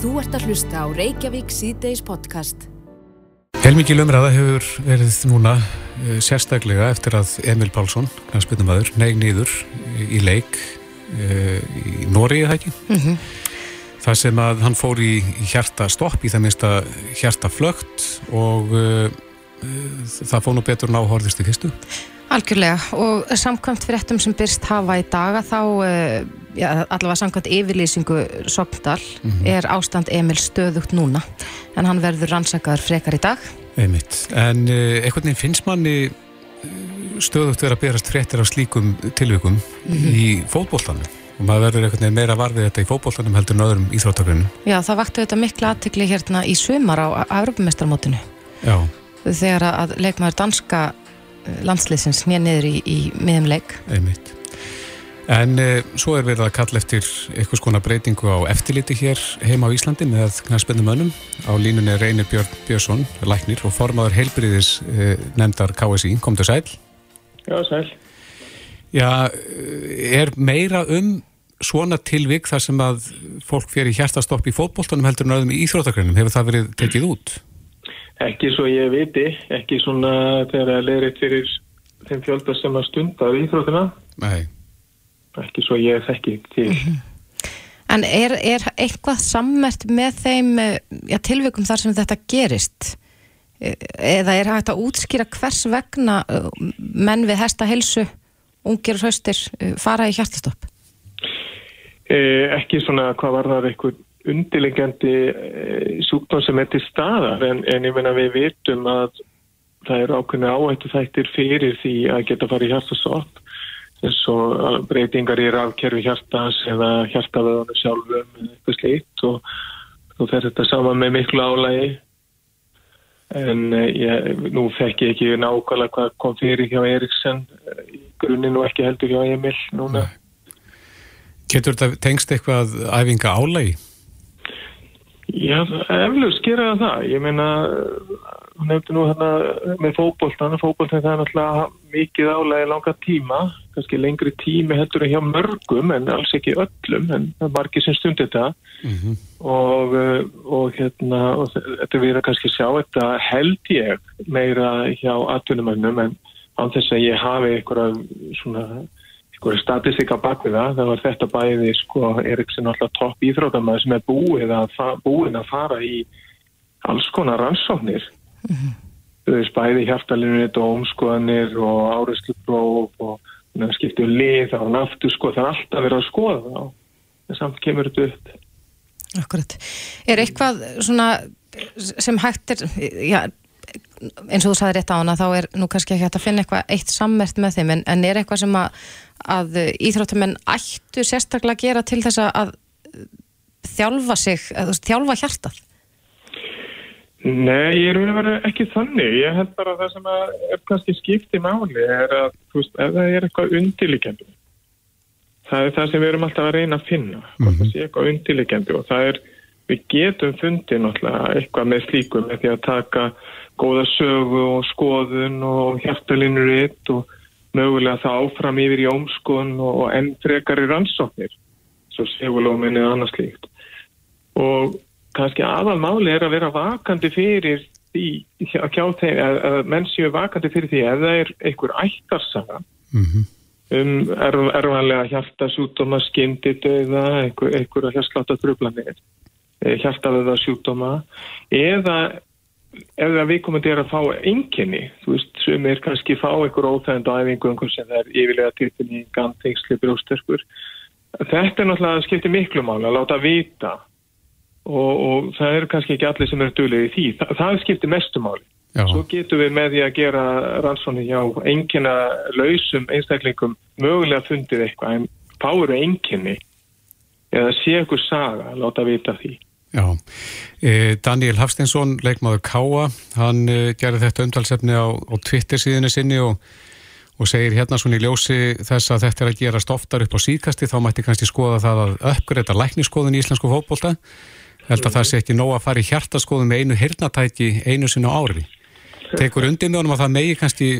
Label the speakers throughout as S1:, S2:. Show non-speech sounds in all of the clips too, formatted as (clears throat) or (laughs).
S1: Þú ert að hlusta á Reykjavík síðdeis podcast.
S2: Helmikið lumræða hefur verið núna uh, sérstaklega eftir að Emil Pálsson, knæspilnumæður, neg nýður í leik uh, í Nóri, eða ekki? Mm -hmm. Það sem að hann fór í, í hjarta stopp, í það minnsta hjarta flögt og uh, það fóð nú betur náhorðist í fyrstu.
S3: Algjörlega og samkvæmt fyrir ettum sem byrst hafa í daga þá, ja, allavega samkvæmt yfirlýsingu Sogndal mm -hmm. er ástand Emil stöðugt núna en hann verður rannsakaður frekar í dag.
S2: Einmitt. En uh, einhvern veginn finnst manni stöðugt verið að berast fréttir af slíkum tilvikum mm -hmm. í fótbóltanum og maður verður einhvern veginn meira varfið þetta í fótbóltanum heldur en öðrum íþróttagrunum.
S3: Já, það vakti þetta miklu aðtikli hérna í sumar á Europamestarmótinu.
S2: Já.
S3: Þegar að leikmaður danska landsliðsins nýja niður í, í miðum leik.
S2: Einmitt. En e, svo er verið að kalla eftir einhvers konar breytingu á eftirliti hér heima á Íslandi með knæspennum önum. Á línunni Reynir Björn Björnsson, læknir og formadur heilbriðis e, nefndar KSI. Kom til sæl.
S4: Já, sæl.
S2: Já, er meira um svona tilvik þar sem að fólk í hjertastopp í fótbolltunum heldur en öðrum í íþróttakrænum? Hefur það verið tekið út?
S4: Ekki svo ég viti, ekki svona þegar það leðir fyrir þeim fjölda sem að stundar íþróttina.
S2: Nei
S4: ekki svo ég þekki til. Mm -hmm.
S3: En er, er eitthvað sammert með þeim já, tilvikum þar sem þetta gerist? Eða er hægt að útskýra hvers vegna menn við hesta helsu, ungir og hraustir fara í hjartastopp?
S4: Eh, ekki svona hvað var það eitthvað undirlengjandi eh, sjúkdóm sem er til staðar en, en ég menna við vitum að það er ákveðinu áhættu þættir fyrir því að geta farið í hjartastopp eins og breytingar í rafkerfi hjartans eða hjartavöðunum sjálfum eða eitthvað slíkt og þú fer þetta saman með miklu álægi en eh, ég, nú fekk ég ekki nákvæmlega hvað kom fyrir hjá Eriksson eh, í grunninn og ekki heldur hjá Emil núna.
S2: Getur þetta tengst eitthvað æfinga álægi?
S4: Já, eflust gera það. Ég meina nefndi nú hérna með fókbóltan fókbóltan það er náttúrulega mikið álega langa tíma, kannski lengri tími heldur en hjá mörgum en alls ekki öllum, en það er margir sem stundir þetta mm -hmm. og, og hérna, og þetta verður kannski sjá þetta held ég meira hjá atvinnumönnum en án þess að ég hafi einhverja svona statistika bak við það, það var þetta bæði sko Eriksson alltaf topp íþrótamæð sem er búið að, búin að fara í alls konar rannsóknir Mm -hmm. Þú veist, bæði hjartalinni, dómskoðanir og áreitslupróf og skiptið um lið á naftu sko, það er alltaf verið að skoða það en samt kemur þetta upp.
S3: Akkurat. Er eitthvað svona sem hægt er, já, eins og þú sagði rétt á hana, þá er nú kannski ekki hægt að finna eitthvað eitt sammert með þeim, en, en er eitthvað sem að, að íþróttamenn ættu sérstaklega að gera til þess að þjálfa sig, að, þjálfa hjartað?
S4: Nei, ég er verið að ekki þannig. Ég held bara að það sem er kannski skiptið máli er að, veist, ef það er eitthvað undirlikjandi, það er það sem við erum alltaf að reyna að finna. Mm -hmm. Það sé eitthvað undirlikjandi og það er, við getum fundið náttúrulega eitthvað með slíkum með því að taka góða sögu og skoðun og hjartalinur eitt og mögulega það áfram yfir í ómskoðun og enn frekar í rannsóknir, svo segulóminn eða annars líkt. Og kannski aðalmáli er að vera vakandi fyrir því að kjá þeim að, að menn séu vakandi fyrir því ef það er einhver ættarsaga mm -hmm. um erf, erfanlega hjartasjútoma, skyndidauða einhver, einhver að hjarsláta tröflanir eh, hjartaðuða sjútoma eða ef það viðkomandi er að fá enginni þú veist, sem er kannski fá einhver óþægnd æfingu sem það er yfirlega tilfinni gantengsli brjósterkur þetta er náttúrulega að skipta miklu mál að láta vita og, og það eru kannski ekki allir sem eru dölið í því. Þa, það skiptir mestumáli. Já. Svo getur við með því að gera rannsóni hjá engina lausum einstaklingum mögulega fundið eitthvað en fáur enginni eða sé eitthvað saga að láta vita því.
S2: Já, eh, Daniel Hafsteinsson, leikmaður Káa, hann eh, gerði þetta umtalsefni á, á Twitter síðinu sinni og, og segir hérna svona í ljósi þess að þetta er að gera stoftar upp á síðkasti, þá mætti kannski skoða það að uppgreita lækniskoðun í íslensku fókbólta held að það sé ekki nóg að fara í hjartaskoðum með einu hirnatæki einu sinna ári. Tekur undir með honum að það megi kannski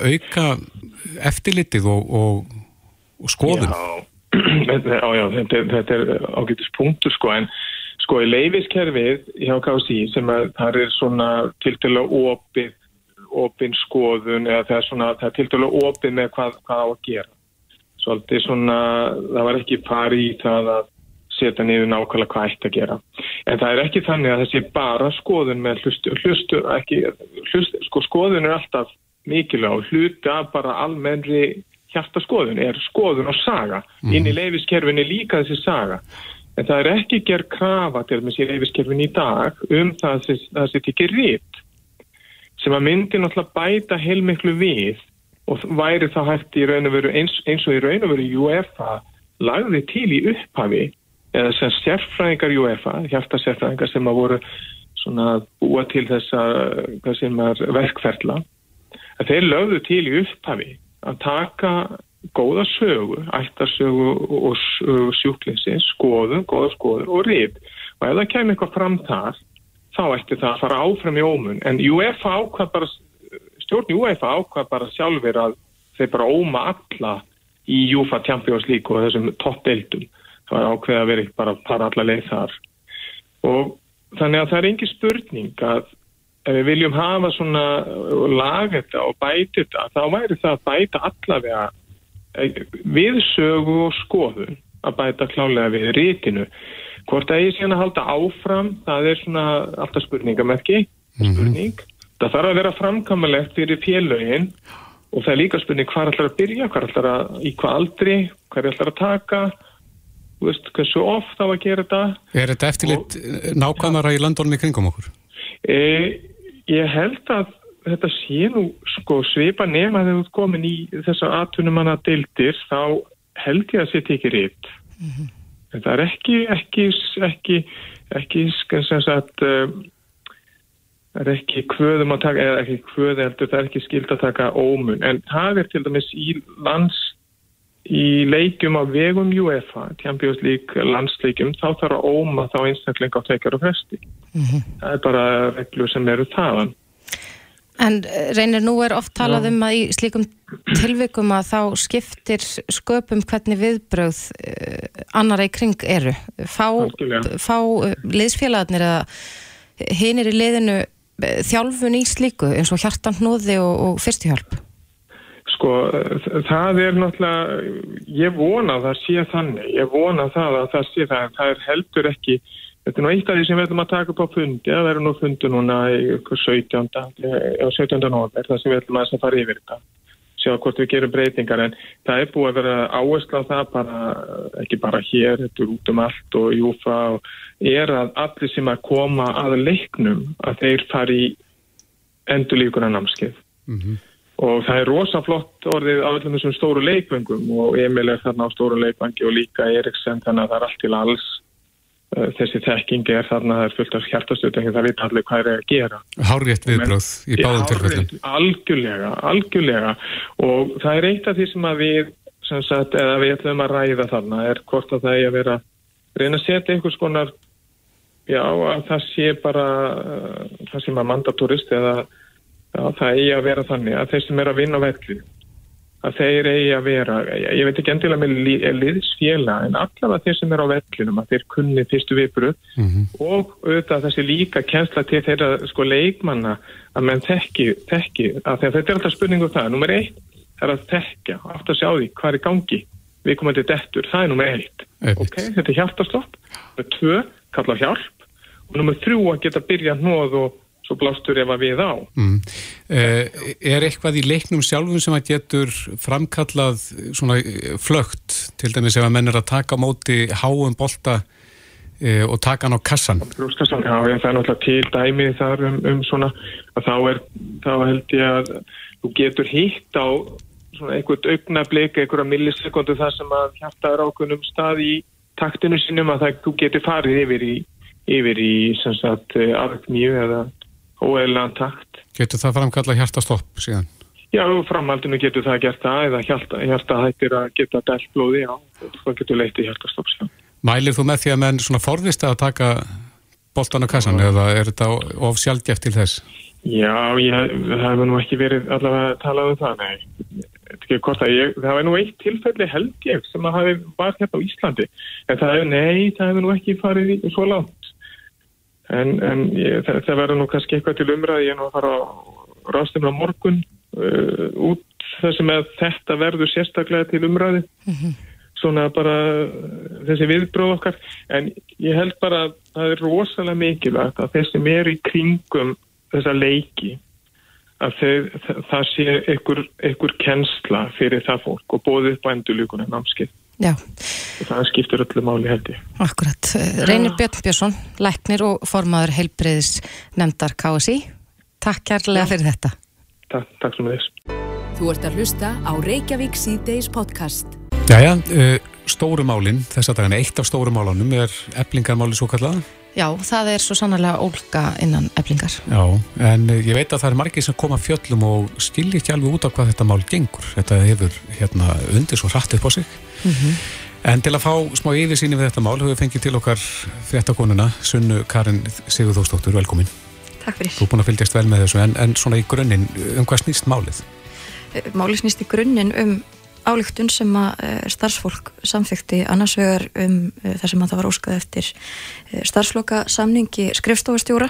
S2: auka eftirlitið og, og, og skoðun?
S4: Já, (clears throat) já, þetta, þetta er ágættis punktur sko en Sko í leifiskerfið hjá KSI sem að það er svona tiltölu opið, opin skoðun eða það er svona, það er tiltölu opið með hvað, hvað á að gera. Svolítið svona, það var ekki pari í það að setja niður nákvæmlega hvað ætti að gera. En það er ekki þannig að þessi bara skoðun með hlustu, hlustu, ekki, hlustu, sko skoðun er alltaf mikilvæg og hluti af bara almennri hjartaskoðun er skoðun og saga. Mm. Inn í leifiskerfinni líka þessi saga. En það er ekki gerð krafa til þessi leifiskerfinni í dag um það að það setja ekki rít sem að myndi náttúrulega bæta heilmiklu við og væri það hægt eins, eins og í raun og veru UEFA lagði til í upphafi eða sem sérfræðingar í UEFA, hjartasérfræðingar sem að voru svona búa til þessa, hvað sem er verkferðla, að þeir lögðu til í upphafi að taka góða sögu, ættarsögu og sjúklinsi, skoðu, góða skoðu og rít. Og ef það kemur eitthvað fram þar, þá ætti það að fara áfram í ómun. En UEFA ákvað bara, stjórn UEFA ákvað bara sjálfur að þeir bara óma alla í UEFA Champions League og þessum toppdeildum það var ákveð að vera bara að para alla leið þar og þannig að það er engi spurning að ef við viljum hafa svona laga þetta og bæta þetta þá væri það að bæta allavega eh, við sögu og skoðun að bæta klálega við rítinu hvort að ég sé að halda áfram það er svona alltaf spurningamerki mhm. spurning, mm -hmm. það þarf að vera framkamalegt fyrir félögin og það er líka spurning hvað ætlar að byrja, hvað ætlar að í hvað aldri, hvað ætlar að taka veist, hversu oft á að gera þetta.
S2: Er þetta eftirlit nákvæmara í landónum í kringum okkur?
S4: E, ég held að þetta sé nú sko svipa nema þegar þú ert komin í þessar atvinnumanna dildir, þá held ég að setja ekki rétt. Mm -hmm. En það er ekki, ekki, ekki, ekki, sem sagt, það er ekki hvöðum að taka, eða ekki hvöði heldur, það er ekki skild að taka ómun. En það er til dæmis í lands í leikjum á vegum UEFA, Champions League landsleikjum, þá þarf að óma þá einstaklega á tvekjar og fresti. Mm -hmm. Það er bara reglur sem eru þaðan.
S3: En eh, reynir nú er oft talað um að í slíkum tilvikum að þá skiptir sköpum hvernig viðbröð eh, annara í kring eru. Fá, fá eh, liðsfélagarnir eða hinir í liðinu þjálfun í slíku eins og hjartan hnúði og, og fyrstihjálp?
S4: Sko það er náttúrulega, ég vona það sé þannig, ég vona það að það sé það en það er heldur ekki, þetta er nú eitt af því sem við ætlum að taka upp á fundi, það verður nú fundi núna í 17. 17. november, það sem við ætlum að fara yfir þetta, sjá hvort við gerum breytingar en það er búið að vera áherslu á það bara, ekki bara hér, þetta er út um allt og júfa og er að allir sem að koma að leiknum að þeir fari endurlíkuna námskeið. Mm -hmm og það er rosaflott orðið á öllum þessum stóru leikvöngum og Emil er þarna á stóru leikvangi og líka Eriksen þannig að það er allt til alls. Uh, þessi þekkingi er þarna það er fullt af hjartastöð en það veit allir hvað er að gera.
S2: Hárrétt viðbröð í báðum tilfellum.
S4: Algjörlega, algjörlega. Og það er eitt af því sem að við sem sagt, eða við ætlum að ræða þarna er hvort að það er að vera reyna að setja einhvers konar já, að það sé bara uh, það sem að mandaturist eða Já, það eigi að vera þannig að þeir sem er að vinna velli, að þeir eigi að vera, ég veit ekki endilega með liðsfélag, en allavega þeir sem er á vellinum, að þeir kunni fyrstu viðbröð mm -hmm. og auðvitað þessi líka kjensla til þeirra sko leikmanna að menn þekki, þekki að þetta er alltaf spurningu um það. Númer eitt er að þekka, aftur að sjá því hvað er gangi, við komum til dettur, það er númer eitt. Ok, þetta er hjartaslopp, númer tvö, kalla hjálp og númer þrjú að geta byrja hnóð og svo blástur ef að við á. Mm.
S2: Eh, er eitthvað í leiknum sjálfum sem að getur framkallað svona eh, flögt, til dæmis ef að menn er að taka móti háum bolta eh, og taka hann á kassan?
S4: Brúskassan, já, það er náttúrulega til dæmið þar um, um svona, að þá er, þá held ég að þú getur hýtt á svona einhvert augnablik, einhverja millisekundu þar sem að hjarta er ákveðnum stað í taktinu sinum að það, þú getur farið yfir í yfir í sem sagt aðgníu eða óeðlan takt.
S2: Getur það framkalla hjartastopp síðan?
S4: Já, framhaldinu getur það gert það eða hjarta, hjarta hættir að geta dælt blóði, já, það getur leitið hjartastopp síðan.
S2: Mælið þú með því að menn svona forðist að taka boltan á kassan já. eða er þetta of sjálfgeft til þess?
S4: Já, ég, það hefur nú ekki verið allavega að tala um það, nei. Ég, það hefur nú eitt tilfelli held ég sem að hafi var hérna á Íslandi en það hefur, nei, það hefur nú ekki farið svo langt en, en ég, það, það verður nú kannski eitthvað til umræði ég nú að fara á rástum á morgun uh, út þessum að þetta verður sérstaklega til umræði svona bara þessi viðbróð okkar. En ég held bara að það er rosalega mikilvægt að þeir sem er í kringum þessa leiki að þeir, það sé einhver, kennsla fyrir það fólk og bóðið endurlíkunar námskið
S3: Já,
S4: það skiptir öllu máli held ég
S3: akkurat. Reynir Björn Björnsson, læknir og formaður heilbreyðis nefndar KSI. Takk kærlega fyrir þetta.
S4: Takk, takk sem þess
S1: Þú ert að hlusta á Reykjavík síðdeis podcast.
S2: Jæja, uh, stóru málin, þess að dagana, eitt af stóru málunum er eblingarmáli svo kallað.
S3: Já, það er svo sannlega ólga innan eblingar.
S2: Já, en uh, ég veit að það er margir sem koma fjöllum og skilji ekki alveg út á hvað þetta mál gengur. Þetta hefur hérna undir svo hratt upp á sig. En til að fá smá yfirsýni við þetta mál hefur við fengið til okkar fréttakonuna, Sunnu Karin Sigurðósdóttur, velkomin.
S5: Takk fyrir.
S2: Þú er búin að fylgjast vel með þessu, en, en svona í grunninn, um hvað snýst málið?
S5: Máli snýst í grunninn um álíktun sem að eh, starfsfólk samþykti annars vegar um eh, það sem að það var óskað eftir eh, starfsloka samningi skrifstofustjóra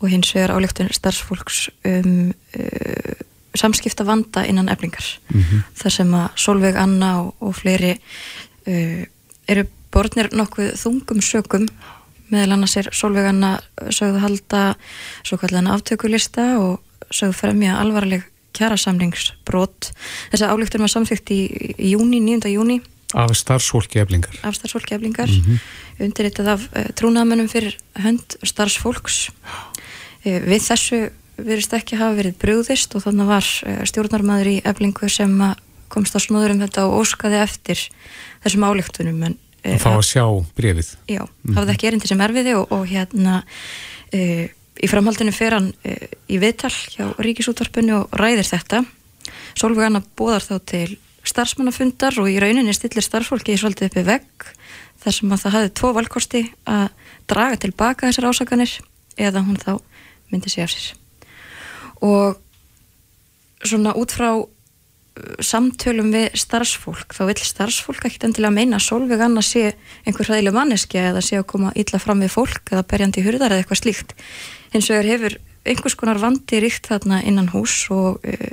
S5: og hins vegar álíktun starfsfólks um samskipta vanda innan eflingar. þar sem að Solveig Anna og, og fleiri uh, eru borðnir nokkuð þungum sökum meðal annars er Solveig Anna sögðu halda svo kallan aftökulista og sögðu fremja alvarleg kjærasamlingsbrot þess að álíktun var samþygt í, í júni, 9. júni
S2: Af starfsfólki eblingar.
S5: af starfsfólki eflingar undirritað af uh, trúnaðamönnum fyrir hönd starfsfólks uh, við þessu verist ekki hafa verið brugðist og þannig var uh, stjórnarmæður í eflingu sem komst á snóður um þetta og óskaði eftir þessum álíktunum en
S2: Að fá að sjá brefið.
S5: já, hafði ekki erindi sem erfiði og, og hérna uh, í framhaldinu fer hann uh, í viðtal hjá Ríkisútvarpinu og ræðir þetta. Solveig Anna bóðar þá til starfsmannafundar og í rauninni stillir starfsfólki svolítið uppi vegg þar sem að það hafði tvo valkosti að draga tilbaka þessar ásakanir eða hún þá myndi sig af sér og svona út frá uh, samtölum við starfsfólk þá vill starfsfólk ekkert endilega meina að Solveig Anna sé einhver hræðileg manneskja eða sé að koma illa fram við fólk eða berjandi hurðar eða eitthvað slíkt. Hins vegar hefur einhvers konar vandi ríkt þarna innan hús og uh,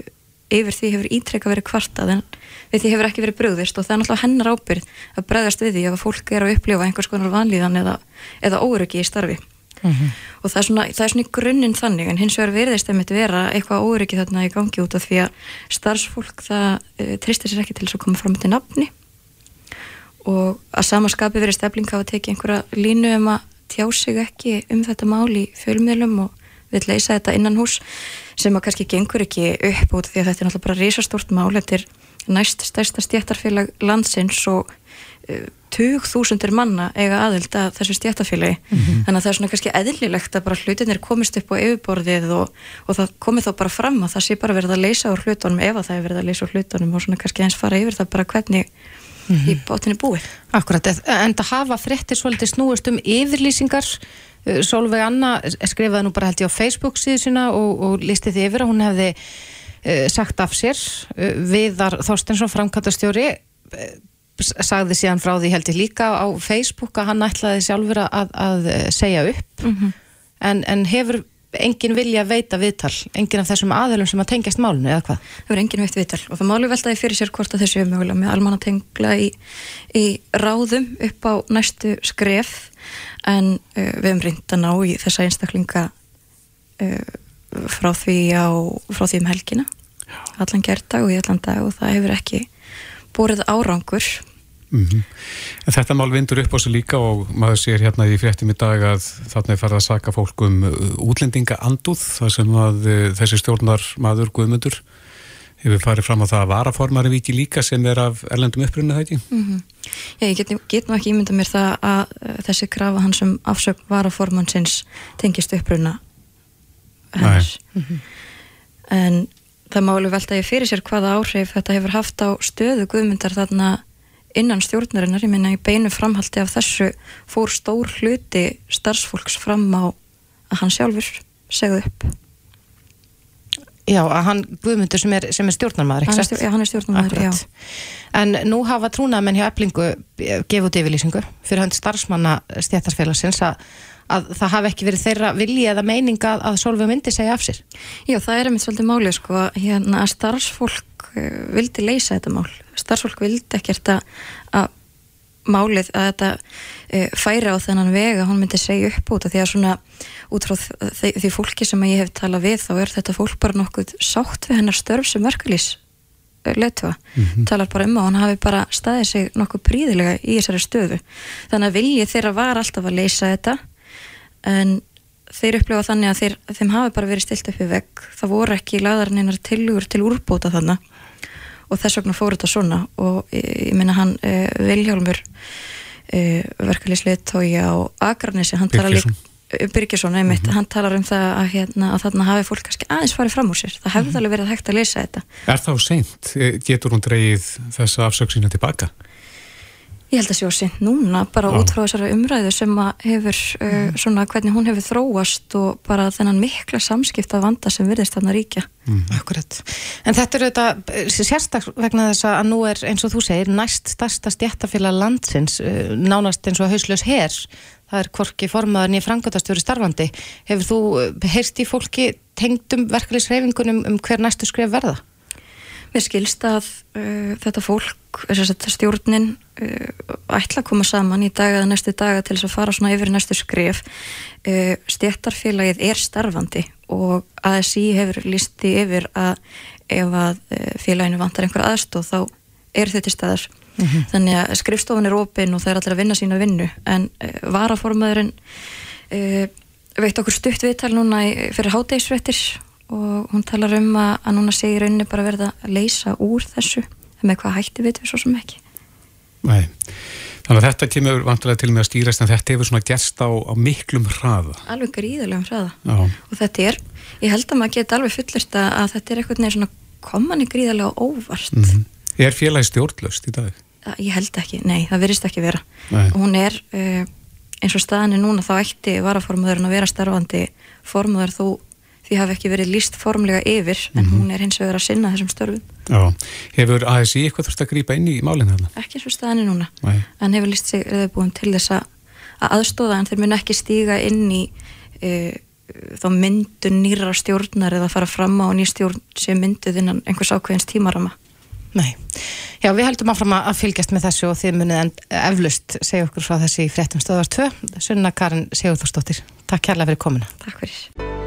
S5: yfir því hefur ítrekka verið kvartað en við því hefur ekki verið brugðist og það er náttúrulega hennar ábyrð að bregðast við því ef að fólk er að upplifa einhvers konar vanlíðan eða, eða óryggi í starfi og það er, svona, það er svona í grunninn þannig en hins vegar verðist einmitt vera eitthvað óryggi þarna í gangi út af því að starfsfólk það uh, tristir sér ekki til þess að koma fram til nafni. Og að samaskapi verið stefling hafa tekið einhverja línu um að tjá sig ekki um þetta mál í fjölmiðlum og vil leysa þetta innan hús sem að kannski gengur ekki upp út því að þetta er náttúrulega bara risastórt mál. Þetta er næst stærsta stjættarfélag landsins og uh, tug þúsundir manna eiga aðild að þessu stjættarfélagi þannig að það er svona kannski eðlilegt að bara hlutinir komist upp á yfirborðið og, og það komið þá bara fram að það sé bara verið að leysa úr hlutunum ef að það er verið að leysa úr hlutunum og svona kannski eins fara yfir það bara hvernig í bátinni búið.
S3: Akkurat, en það hafa fréttir svolítið snúist um yfirlýsingar. Uh, Solveig Anna skrifaði nú bara held ég á Facebook síðu sína og, og listi því yfir að hún hefði uh, sagt af sér. Viðar Þorstensson framkvæmtastjóri sagði síðan frá því held ég líka á Facebook að hann ætlaði sjálfur að, að uh, segja upp. En, en hefur engin vilja veita viðtal, engin af þessum aðölum sem að tengjast málunu eða hvað?
S5: það verður engin veitt viðtal. Og það máli veltaði fyrir sér hvort að þessu er mögulega með almannatengla í, í ráðum upp á næstu skref. En uh, við hefum reynd að ná í þessa einstaklinga uh, frá því á frá því um helgina. Allan gerðdag og í allan dag og það hefur ekki búrið árangur
S2: Mm En þetta mál vindur upp á sig líka og maður sér hérna í fréttum í dag að þarna er farið að saka fólk um útlendinga andúð þar sem að uh, þessi stjórnar maður Guðmundur hefur farið fram á það að varaformari viki líka sem er af erlendum upprunni það ekki?
S5: Já, ég get, get nú ekki ímynda mér það að uh, þessi krafa hans um afsögn varaformannsins tengist uppruna hennar. En það máli velta ég fyrir sér hvaða áhrif þetta hefur haft á stöðu Guðmundar þarna innan stjórnarinnar, ég meina í beinu framhaldi af þessu fór stór hluti starfsfólks fram á að hann sjálfur segðu upp
S3: Já, að hann Guðmundur sem er, sem er stjórnarmæður, ekki
S5: Hann er
S3: satt?
S5: stjórn- já, hann er stjórnarmaður, já.
S3: En nú hafa trúnaðamenn hjá Eblingu gefið út yfirlýsingu fyrir hönd starfsmanna stjættarfélagsins að, að það hafi ekki verið þeirra vilji eða meininga að, að Solveig myndi segja af sér.
S5: Já, það er einmitt svolítið málið sko, hérna að starfsfólk uh, vildi leysa þetta mál. Starfsfólk vildi ekkert að, að málið að þetta uh, færi á þennan veg að hún myndi segja upp út af því að svona út frá því, því fólki sem ég hef talað við þá er þetta fólk bara nokkuð sátt við hennar störf sem verkalýs leituða, talar bara um að hún hafi bara staðið sig nokkuð príðilega í þessari stöðu. Þannig að viljið þeirra var alltaf að leysa þetta en þeir upplifa þannig að þeir, þeim hafi bara verið stilt upp í vegg. Það voru ekki laðarninar tilugur til úrbóta þannig og þess vegna fór þetta svona. Og ég, ég minna hann uh, Viljálmur uh, verkalýslið tói á Akranesi, hann talar líka
S2: Birgisson.
S5: Byrkjesson, einmitt, hann talar um það að, hérna, að þarna hafi fólk kannski aðeins farið fram úr sér. Það hefði alveg verið hægt að leysa þetta.
S2: Er þá seint? Getur hún dreigið þessa afsöksina tilbaka?
S5: Ég held að sé á sint núna, bara
S2: Já.
S5: út frá þessari umræðu sem að hefur uh, svona hvernig hún hefur þróast og bara þennan mikla samskipta vanda sem virðist þarna ríkja.
S3: Akkurat. En þetta er auðvitað sérstak vegna þess að nú er eins og þú segir næst stærsta stjættafélag landsins eh, nánast eins og hauslaus her það er hvorki formaður nýja frangöndastjóri starfandi. Hefur þú eh, heyrt í fólki tengdum verkefliðsreifingunum um hver næstu skref verða?
S5: Mér skilst að uh, þetta fólk, þess að stjórnin uh, ætla að koma saman í dag eða næstu daga til þess að fara svona yfir næstu skref. Uh, stjættarfélagið er starfandi og ASI hefur lísti yfir að ef að uh, félaginu vantar einhver aðstóð þá er þetta staðar. Þannig að skrifstofun er opinn og það er allir að vinna sína vinnu en uh, varaformaðurinn uh, veit okkur stutt viðtal núna í, fyrir hátegisvettir og hún talar um að, að núna segir rauninni bara verða að leysa úr þessu með hvað hætti við svo sem ekki
S2: Nei. Þannig að þetta kemur vantilega til með að stýrast en þetta hefur svona gerst á, á miklum hraða.
S5: alveg gríðilegum hraða
S2: Já.
S5: og þetta er, ég held að maður geti alveg fullist að, að þetta er eitthvað neginn svona komanni gríðilega óvart
S2: Mm Er félagi stjórnlaust í dag?
S5: að, ég held ekki, nei, það virðist ekki vera
S2: Nei.
S5: hún er uh, eins og staðan er núna þá ætti varaformaðurinn að vera starfandi formaður þó því hafi ekki verið líst formlega yfir en hún er hins vegar að sinna þessum störfum
S2: Já. Hefur ASI eitthvað þurft að grípa inn í málinn þarna?
S5: ekki eins og staðan er núna
S2: Nei.
S5: en hefur líst sig reyðbúin til þess að að aðstóða en þeir mun ekki stíga inn í e, þá myndun nýra stjórnar eða fara fram á ný stjórn sem mynduð innan einhvers ákveðins tímarama
S3: Nei. Já, við heldum áfram að fylgjast með þessu og þið munið eflust segja okkur frá þessi í fréttum stöðvar 2. Sunna Karin Sigurþórsdóttir. Takk kærlega fyrir komuna.
S5: Takk fyrir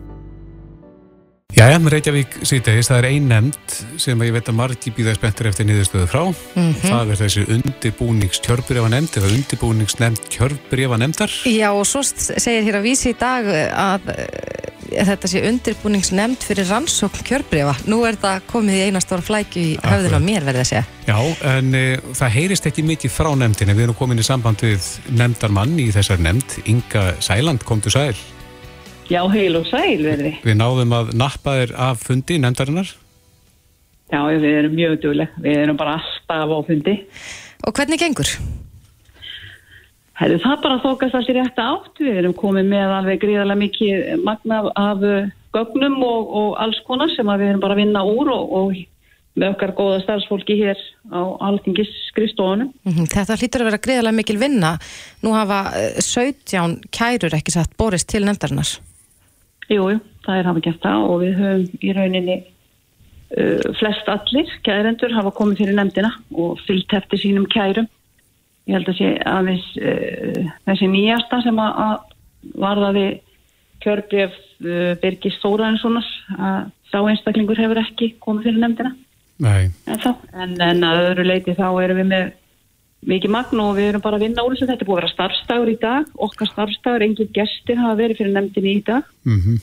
S2: Jæja, Reykjavík síðdegis, það er ein nefnd sem ég veit að margi býða spenntir eftir niðurstöðu frá. Það er þessi undirbúnings kjörbrefa nefnd eða undirbúnings nefnd kjörbrefa nefndar.
S3: Já, og svo segir hér að vísi í dag að e, þetta sé undirbúningsnemnd fyrir rannsókn kjörbrefa. Nú er það komið í einastóra flækju í höfðun á mér verði að segja.
S2: Já, en e, það heyrist ekki mikið frá nefndinni. Við erum komin í samband við nefndarmann í þessar nefnd, Inga Sæland, komdu sæl.
S6: Já, heil og sæl verði.
S2: Við náðum að nappa þér af fundi nefndarinnar.
S6: Já, við erum mjög dugleg. Við erum bara alltaf á fundi.
S3: Og hvernig gengur?
S6: Hefðu það bara þókast allir rétt átt. Við erum komið með alveg gríðarlega mikið magna af, uh, gögnum og, og alls konar sem að við erum bara að vinna úr og, og með okkar góða starfsfólki hér á altingis skrifstofunum.
S3: Mhm, Þetta hlýtur að vera greiðlega mikil vinna. Nú hafa eh, 17 kærur ekki satt borist til nefndarinnar.
S6: Jú, jú, það er hafa gert það og við höfum í rauninni uh, flest allir kærendur hafa komið fyrir nefndina og fyllt eftir sínum kærum. Ég held að sé aðeins uh, þessi nýjasta sem að, að varðaði kjörbref uh, Birgis Þóraðinssonar að sá einstaklingur hefur ekki komið fyrir nefndina.
S2: Nei,
S6: En, þá, en, en að öðru leiti þá erum við með mikið magn og við erum bara að vinna úr þessu. Þetta er búið að vera starfstagur í dag, okkar starfstagur, engin gestir hafa verið fyrir nefndinni í dag
S2: mhm.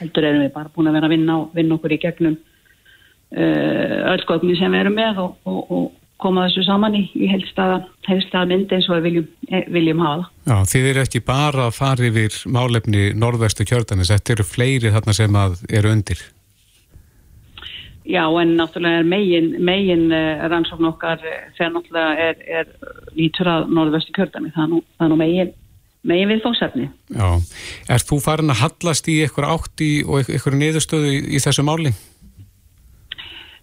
S6: heldur erum við bara búin að vera að vinna, vinna okkur í gegnum uh, öll gögnin sem við erum með og, og, og koma þessu saman í, í heilstaða, heilstaða mynd eins og við viljum, eh, viljum hafa það.
S2: Já, þið eru ekki bara að fara yfir málefni norðvestu kjördanis, þetta eru fleiri þarna sem að eru undir.
S6: Já, en náttúrulega er megin, megin uh, rannsókn okkar eh, þegar náttúrulega er, er lítur að norðvestu kjördami, það er nú, það er nú megin, megin viðfóngsefni.
S2: Já, er þú farin að hallast í eitthvað átt í og eitthvað niðurstöðu í, í þessu máli?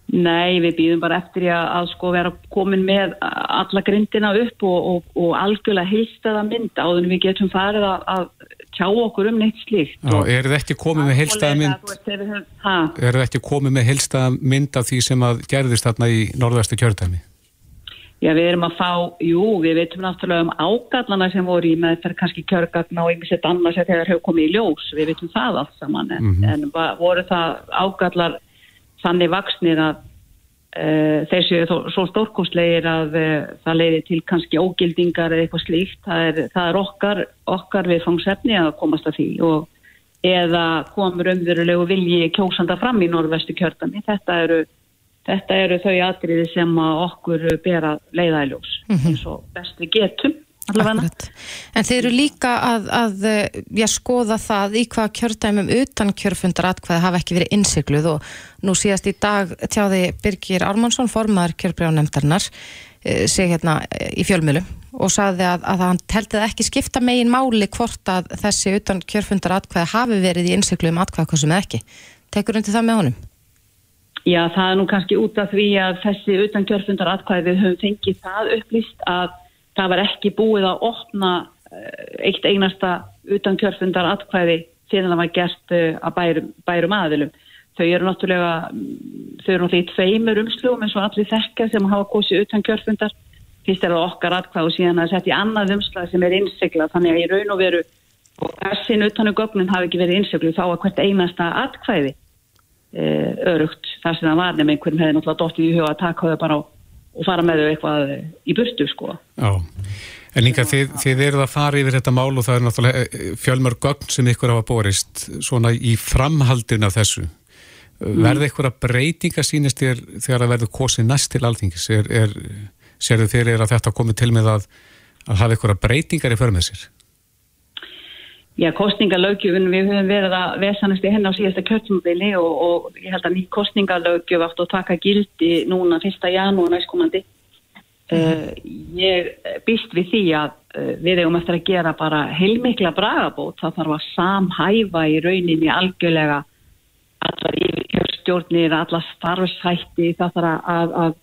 S6: Nei, við býðum bara eftir að, að sko vera komin með alla grindina upp og, og, og algjörlega heilstaða mynd áður en við getum farið að, að tjá okkur um neitt slíkt.
S2: Já, er það ekki komið með heilstaða mynd? Er það ekki komið með heilstaða mynd af því sem að gerðist þarna í norðvæstu kjörðami?
S6: Já, við erum að fá, jú, við veitum náttúrulega um ágallana sem voru í með þar kannski kjörgagna og einhvers eitt annars þegar hefur komið í ljós, við veitum það allt saman, en, mm -hmm. en voru það ágallar þannig vaksnir að uh, þeir séu svo stórkostlegir að uh, það leiði til kannski ógildingar eða eitthvað slíkt, það er, það er okkar, okkar við fangsefni að komast að því og eða komur umverulegu vilji kjósanda fram í norðvestu kjörgami, þetta eru þetta eru þau atriði sem okkur ber að leiða í ljós -hmm. eins og best við getum.
S3: En þeir eru líka að, að já, skoða það í hvað kjördæmum utan kjörfundar atkvæði hafa ekki verið innsikluð og nú síðast í dag tjáði Birgir Ármannsson formaður kjörbrjánemndarnar eh, seg hérna eh, í fjölmjölu og saði að, að hann teltið ekki skipta megin máli hvort að þessi utan kjörfundar atkvæði hafi verið í innsiklu um atkvæði hvað sem ekki. Tekur undir það með honum?
S6: Já, það er nú kannski út af því að þessi utan kjörfundar atkvæði við höfum fengið það upplýst að það var ekki búið að opna eh, eitt einasta utan kjörfundar atkvæði síðan það var gert eh, að bærum, bærum aðilum. Þau eru náttúrulega, þau eru náttúrulega í tveimur umslugum eins og allir þekka sem hafa góðsið utan kjörfundar. Fyrst er það okkar atkvæð og síðan að setja í annað umslag sem er innsiklað þannig að í raun og veru og þessin utanu gögnin hafi ekki verið innsiklað þá að hvert einasta atkvæði Eh, örugt þar sem það var nefnum einhverjum hefði náttúrulega dótt í huga að taka þau bara á, og fara með þau eitthvað í burtu sko.
S2: Já, en líka þið, þið eruð að fara yfir þetta mál og það er náttúrulega eh, fjölmörg gögn sem ykkur hafa borist svona í framhaldin af þessu. Mm. Verði ykkur að breytinga sínist þér þegar það verður kosið næst til alþingis? Er, er, serðu þér er að þetta komið til með að, að hafa ykkur að breytingar í förmið sér?
S6: Já, kostningalögjöfun, við höfum verið að vesanast í henn á síðasta kjörtumabili og, og ég held að ný kostningalögjöf átt að taka gildi núna 1. janúar næstkomandi. Mm. Uh, ég býst við því að uh, við hefum eftir að gera bara heilmikla bragabót, það þarf að samhæfa í rauninni algjörlega allar yfirkjörstjórnir, allar starfshætti, það þarf að, að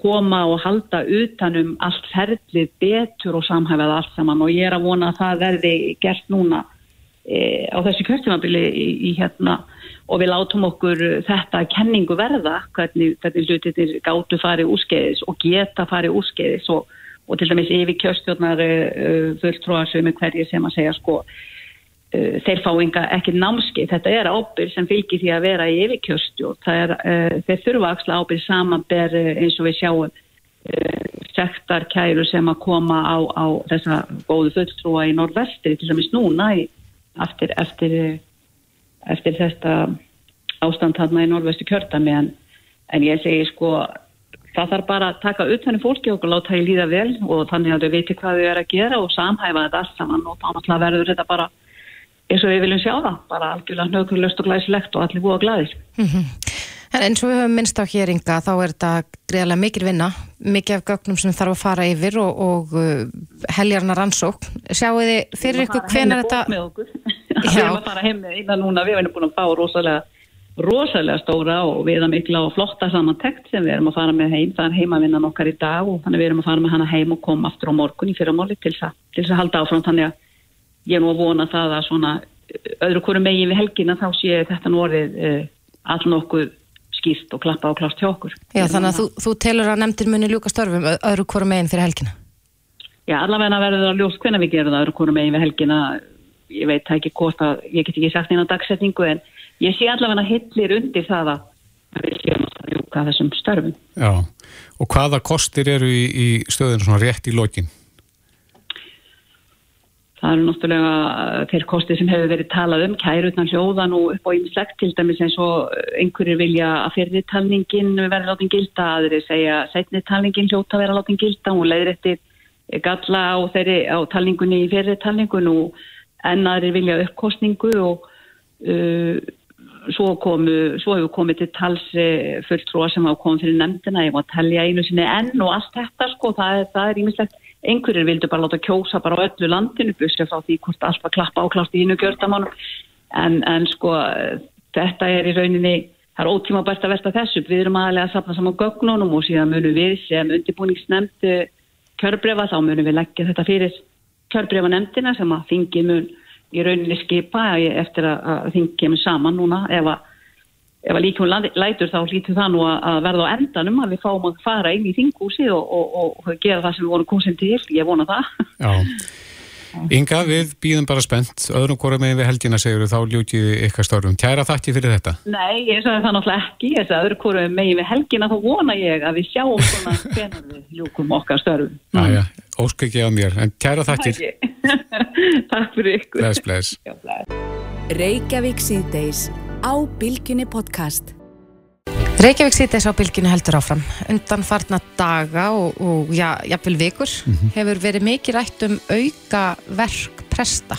S6: koma og halda utanum allt ferlið betur og samhæfað allt saman og ég er að vona að það verði gert núna e, á þessu kjörtímabili í, í hérna og við látum okkur þetta kenningu verða hvernig, hvernig hlutir gáttu farið úrskeiðis og geta farið úrskeiðis og, og til dæmis yfir kjörstjórnar uh, e, fulltróðarsum með hverju sem að segja sko uh, þeir fá enga ekki námskeið, þetta er ábyrg sem fylgir því að vera í yfir kjörstjórn er, uh, þeir þurfa axla ábyrg samanber eins og við sjáum sektarkæru sem að koma á, á þessa góðu fulltróa í norðvestri til dæmis núna í eftir, eftir, eftir þetta ástand þarna í norðvestu kjörtami en, en ég segi sko það þarf bara að taka upp þenni fólki og láta það í líða vel og þannig að þau veitir hvað þau er að gera og samhæfa þetta allt saman og þá verður þetta bara eins og við viljum sjá það bara algjörlega nökurlöst og glæsilegt og allir búa glæðis -hmm.
S3: En eins og við höfum minnst á héringa þá er þetta greiðlega mikil vinna, mikið af gögnum sem þarf að fara yfir og, og uh, heljarna rannsók. Sjáu þið fyrir ykkur hvenar þetta... (laughs) (laughs)
S6: Við erum að fara heim með eina núna, við erum búin að fá rosalega, rosalega stóra og við erum mikla og flotta samantekt sem við erum að fara með heim. Það er heimavinnan okkar í dag og þannig við erum að fara með hana heim og koma aftur á morgun í fyrramáli til þess að halda áfram. Þannig að ég er nú að vona það að svona öðru hverju megin við helgina þá sé þetta nú orðið uh, all nokkuð skýrt og klappa á klást hjá okkur.
S3: Já, þannig að þú, þú telur að nefndir muni ljúka störfum öðru hverju meginn fyrir helgina?
S6: Já, allavega verður það ljúst hvernig við gerum það öðru hverju meginn fyrir helgina. Ég veit ekki hvort að, ég get ekki sagt eina dagsetningu en ég sé allavega hillir undir það að við séum að ljúka þessum störfum.
S2: Já, og hvaða kostir eru í, í stöðinu svona rétt í lokinn?
S6: Það eru náttúrulega eh, þeir kosti sem hefur verið talað um, kærutna hljóðan og upp á ýmislegt til dæmis eins og einhverjir vilja að fyrirtalningin verði látin gilda, aðri segja setnitalningin hljóta verði látin gilda. Og leiðir eftir galla á, þeirri, á talningunni í fyrirtalningun og ennaðri vilja uppkostningu og uh, svo, komu, svo hefur komið til tals fulltrúa sem hafa komið fyrir nefndina, ég að telja einu sinni enn og allt þetta sko, það er ýmislegt einhverjir vildu bara láta kjósa bara á öllu landinu, busja frá því hvort allt var klappa áklást í hínu gjörðamánum en, en sko þetta er í rauninni, það er ótíma bært að versta þessu, við erum aðlega að sapna saman gögnunum og síðan munum við sem undirbúningsnemnd kjörbrefa, þá munum við leggja þetta fyrir kjörbrefa nefndina sem að þingi mun í rauninni skipa eftir að þingi kemur saman núna ef að ef að líkjum lætur þá hlýtur það nú að verða á endanum að við fáum að fara inn í þingúsi og, og, og gera það sem við vorum kosin til, ég vona það.
S2: Já, Inga, við býðum bara spennt. Öðrum hverju megin við helgina segur þá ljútið ykkar störfum. Kæra þakki fyrir þetta.
S6: Nei, ég sagði það náttúrulega ekki. Ég sagði öðrum hverju megin við helgina þá vona ég að við sjáum svona (laughs) hvernig við ljúkum okkar störfum.
S2: Mm. Æja, ósk ekki á mér, en kæra þakkir. (laughs)
S6: Takk fyrir ykkur.
S2: Bless, bless.
S1: Reykjavík síðdeis á Bilginni podcast.
S3: Reykjavík sýtis á bylginu heldur áfram undan farna daga og, og já, jafnvel vikur mm -hmm. hefur verið mikið rætt um auka verk presta.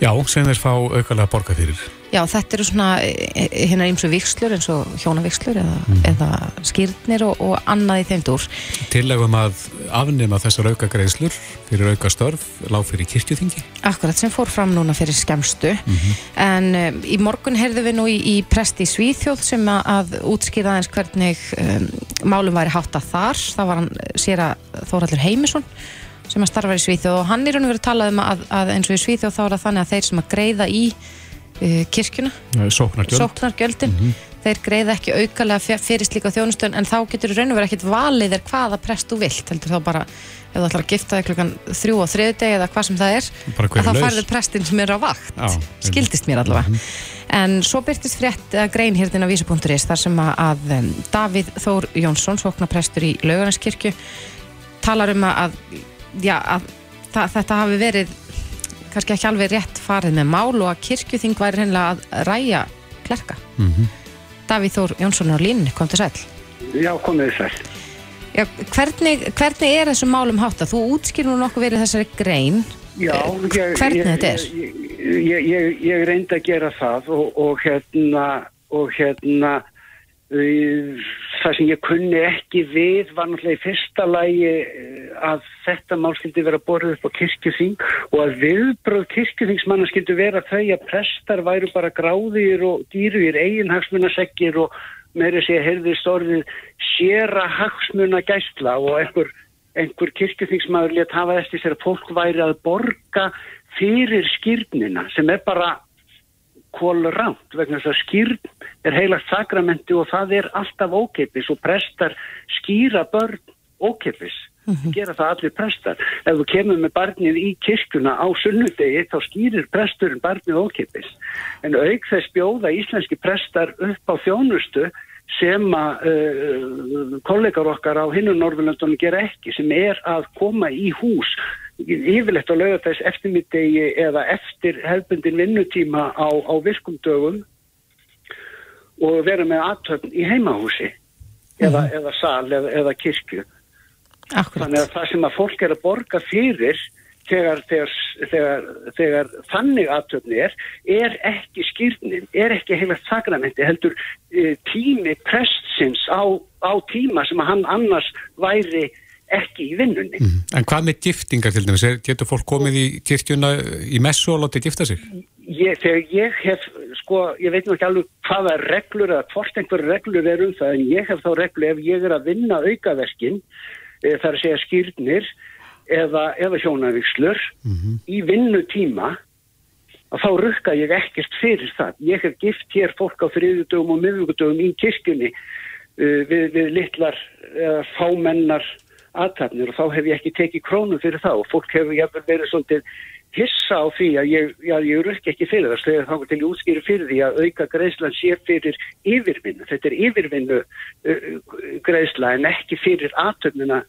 S2: Já, sem þeir fá aukalega borga fyrir.
S3: Já, þetta eru svona hérna eins og vikslur eins og hjónavikslur eða, mm. eða skýrnir og, og annað í þeim dúr.
S2: Tillegum að afnema þessar auka greiðslur fyrir auka störf lág fyrir kirkjuþingi.
S3: Akkurat sem fór fram núna fyrir skemstu mm -hmm. en um, í morgun heyrðu við nú í, í presti Svíþjóð sem að, að útskýra aðeins hvernig um, málum væri hátt að þar. Það var hann sér að Þóraldur Heimisson sem að starfa í Svíþjóð og hann er hann verið að tala um að, að eins og í Svíþjóð þá er það þannig að þeir sem að greiða í kirkjuna.
S2: Sóknargjöld.
S3: Sóknargjöldin. Mm -hmm þeir greiða ekki aukalega fyrir slíka þjónustöðun en þá getur raun og verið ekkit valið er hvaða prest þú vilt heldur þá bara, ef þú ætlar að gifta þig klukkan þrjú og þriðu deg eða hvað sem það er að þá farður prestin sem er á vakt. Já, skildist mér allavega. Mm -hmm. en svo byrtist frétt að grein hérna á vísu.is þar sem að Davíð Þór Jónsson, svoknaprestur í Laugarneskirkju talar um að, já, að það, þetta hafi verið kannski ekki alveg rétt farið með mál og að kirkjuþing væri hennilega að ræja klerka mm -hmm. Davíð Þór Jónsson á línu, kom til sæl.
S7: Já, komið til sæl.
S3: Já, hvernig, hvernig er þessum málum hátt að þú útskýr nú nokkuð verið þessari grein?
S7: Já,
S3: ég, hvernig ég, þetta er?
S7: Ég, ég reyndi að gera það og, og hérna, og hérna, það sem ég kunni ekki við var náttúrulega í fyrsta lægi eh, að þetta mál skildi vera borðið upp á kirkjuþing og að viðbröð kirkjuþingsmanna skildi vera þau að prestar væru bara gráðir og dýruir eiginhagsmunaseggir og meiri sé að heyrðist orðið séra hagsmuna gæstla og einhver, einhver kirkjuþingsmaður létt hafa eftir sér að fólk væri að borga fyrir skýrnina sem er bara kólránt vegna þess að skýrn er heilagt sakramenti og það er alltaf ókeipis og prestar skýra börn ókeipis. Mm -hmm. gera það allir prestar. Ef þú kemur með barnið í kirkuna á sunnudegi þá skýrir presturinn barnið ókeipis. En auk þess bjóða íslenski prestar upp á þjónustu sem að uh, kollegar okkar á hinnum Norðurlöndunum gera ekki sem er að koma í hús yfirlegt lögða þess eftirmiddegi eða eftir hefbundin vinnutíma á, á virkumdögum og vera með aðtöfn í heimahúsi mm. eða, mhm. eða sal eða, eða kirkju. Akkurat. Þannig að það sem að fólk er að borga fyrir þegar, þegar, þegar, þegar þannig aðtöfni er, er ekki skýrnin, er ekki heila sakramenti, heldur e, tími prestsins á, á tíma sem að hann annars væri ekki í vinnunni. Mm.
S2: En hvað með giftingar til dæmis? Getur fólk komið í kirkjuna í messu og látið gifta sig?
S7: Ég, þegar ég hef, sko, ég veit ekki alveg hvaða reglur eða hvort einhverju reglur er um það, en ég hef þá reglu ef ég er að vinna aukaverkin, e, þar að segja skýrnir eða, eða hjónavíkslur mm -hmm. í vinnutíma, að þá rukka ég ekkert fyrir það. Ég hef gift hér fólk á þriðudögum og miðugudögum í kirkjunni uh, við, við litlar uh, fámennar aðtapnir og þá hef ég ekki tekið krónum fyrir það og fólk hefur jæfnvel verið svolítið hissa á því að ég, já, ég rukki ekki fyrir það þegar þá til ég útskýri fyrir því að auka greiðslan sé fyrir yfirvinnu. Þetta er yfirvinnu greiðsla en ekki fyrir aðtöfnuna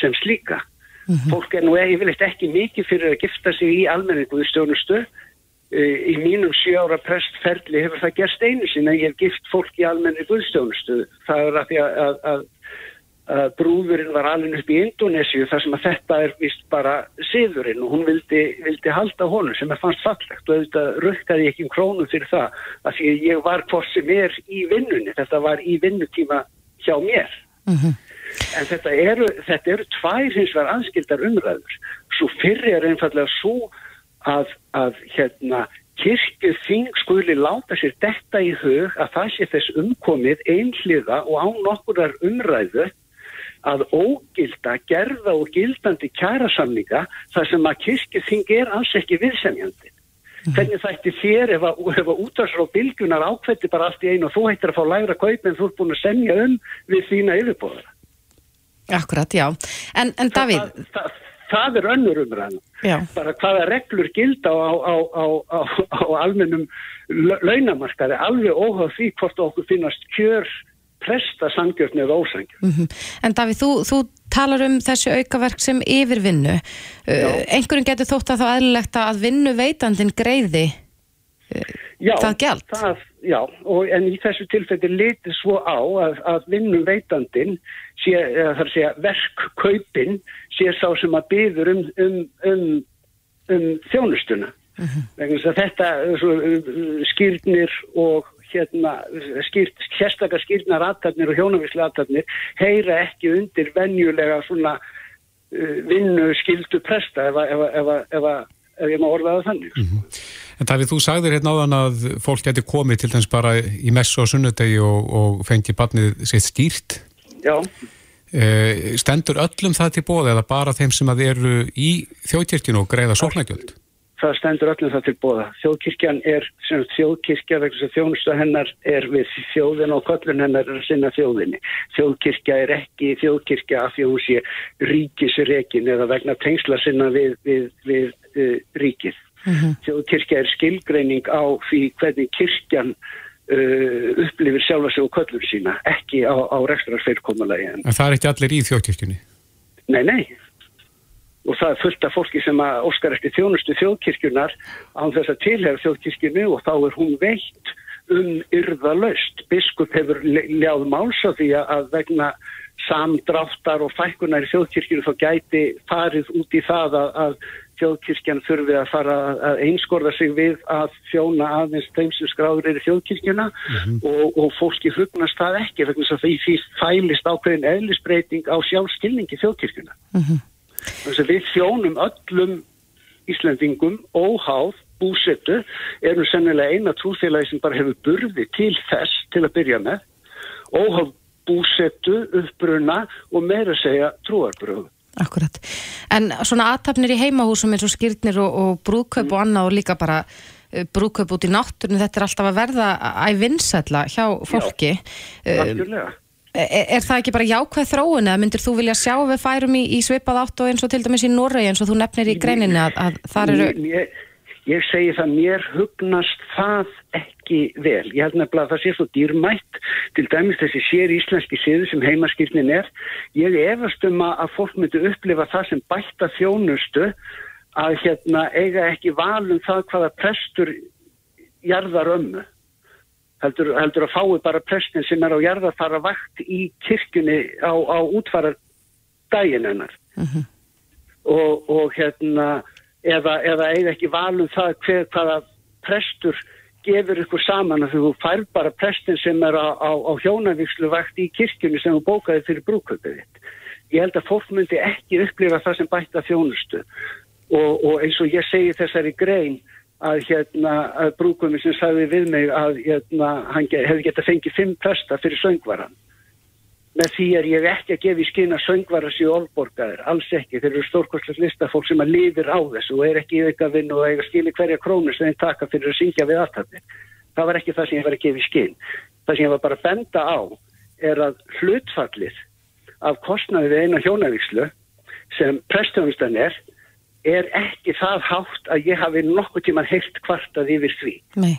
S7: sem slíka. Mm -hmm. Fólk er nú yfirleitt ekki mikið fyrir að gifta sig í almenningu í stjórnustu. Uh, í mínum sjára prestferðli hefur það gerst einu sinna ég hef gift fólk í almenningu í stjórnustu. Það er að, að að brúðurinn var alveg upp í Indonésiu þar sem að þetta er vist bara siðurinn og hún vildi, vildi halda honum sem er fannst fallegt og auðvitað rökkaði ekki um krónum fyrir það að því ég var hvort sem er í vinnunni, þetta var í vinnutíma hjá mér. Mm -hmm. En þetta eru, þetta eru tvær hins vegar anskildar umræður. Svo fyrir er einfallega svo að, að hérna, kirkju þing skuli láta sér detta í hug að það sé þess umkomið einhliða og á nokkurar umræðu að ógilda, gerða og gildandi kærasamninga þar sem að kirkju þing er alls ekki viðsemjandi. Mm. Hvernig þætti þér ef að, að útvarsra og bylgunar ákvetti bara allt í einu og þú hættir að fá lægra kaup en þú ert búin að semja um við þína yfirbóðara?
S3: Akkurat, já. En, en Davíð...
S7: Það, það, það er önnur umræðan. Bara hvaða reglur gilda á, á, á, á almennum launamarkaði, alveg óháð því hvort okkur finnast kjör presta sangjörn eða ósangjörn. Mm -hmm.
S3: En Davíð, þú, þú talar um þessi aukaverk sem yfirvinnu. Uh, einhverjum getur þótt að þá eðlilegt að vinnu veitandin greiði uh,
S7: já,
S3: það gælt?
S7: Það, já, og, en í þessu tilfelli litir svo á að, að vinnu veitandin sé, þar að segja, verkkaupin sé sá sem að byður um, um, um, um þjónustuna. Uh -huh. Þetta skýrnir og hérna, skýrt, sérstakar skýrnar aðtarnir og hjónavíslega aðtarnir heyra ekki undir venjulega svona uh, vinnu skildu presta ef ég má orðaða þannig. Mm -hmm.
S2: En Davíð, þú sagðir hérna áðan að fólk geti komið til þess bara í messu og sunnudegi og, og fengi barnið sitt skýrt.
S7: Já.
S2: E, stendur öllum það til bóða eða bara þeim sem að eru í þjóðkirkjunu og greiða sóknagjöld?
S7: Það stendur öllum það til bóða. Þjóðkirkjan er sem þjóðkirkja vegna sem þjónusta hennar er við þjóðin og köllun hennar er að sinna þjóðinni. Þjóðkirkja er ekki þjóðkirkja af því hún sé ríkisrekin eða vegna tengsla sinna við, við, við uh, ríkið. Uh -huh. Þjóðkirkja er skilgreining á því hvernig kirkjan uh, upplifir sjálfa sig og köllur sína, ekki á, á rekstrarfeilkommalagi.
S2: En það er ekki allir í þjóðkirkjunni?
S7: Nei, nei. Og það er fullt af fólki sem að óskar eftir þjónustu þjóðkirkjunar án þess að tilhæra þjóðkirkjunni og þá er hún veitt um yrða löst. Biskup hefur ljáð máls á því að vegna samdráttar og fækkunar í þjóðkirkjunu þá gæti farið út í það að, að þjóðkirkjan þurfi að fara að einskorða sig við að þjóna aðeins þeim sem skráður eru þjóðkirkjuna mm -hmm. og, og fólki hugnast það ekki vegna þess að því fælist ákveðin eðlisbreyting á sjálfskilningi þjóðkirkjuna. Mm -hmm. Þannig að við þjónum öllum Íslandingum óháð búsettu erum sennilega eina trúfélagi sem bara hefur burði til þess til að byrja með óháð búsettu, uppbruna og meira segja trúarbröðu.
S3: Akkurat. En svona aðtapnir í heimahúsum eins og skýrnir og, og brúðkaup mm. og annað og líka bara uh, brúðkaup út í náttúrun, þetta er alltaf að verða að vinsætla hjá fólki.
S7: Já, naturlega.
S3: Er, er það ekki bara jákvæð þróun eða myndir þú vilja sjá við færum í, í svipað átt og eins og til dæmis í Noregi eins og þú nefnir í greininni að, að þar eru...
S7: Ég, ég segi það, mér hugnast það ekki vel. Ég held nefnilega að það sé svo dýrmætt, til dæmis þessi sér íslenski siðu sem heimaskýrnin er. Ég efast um að fólk myndi upplifa það sem bætta þjónustu að hérna eiga ekki valum það hvaða prestur jarðar ömmu. Heldur, heldur að fái bara prestin sem er á jarðarfara vakt í kirkjunni á, á útfara daginn hennar. Uh -huh. og, og hérna eða, eða eiga ekki valum það hver, hvaða prestur gefur ykkur saman að þú fær bara prestin sem er á, á, á hjónavíkslu vakt í kirkjunni sem þú bókaði fyrir brúköpið þitt. Ég held að fólk myndi ekki upplifa það sem bætta þjónustu og, og eins og ég segi þessari grein að hérna að brúköpið sem sagði við mig að hérna hann hefði gett að fengi fimm presta fyrir söngvaran með því er ég ekki að gefa í skina söngvaras í olborgaður, alls ekki. Þeir eru stórkostlegt listafólk sem að lifir á þessu og er ekki í aukavinn og eiga skili hverja krónu sem þeim taka fyrir að syngja við aðtæmi það var ekki það sem ég var að gefa í skinn það sem ég var bara að benda á er að hlutfallið af kostnaði við eina hjónavíkslu sem prestjónustan er er ekki það hátt að ég hafi nokkuð tíman heilt kvartað yfir því
S3: Nei.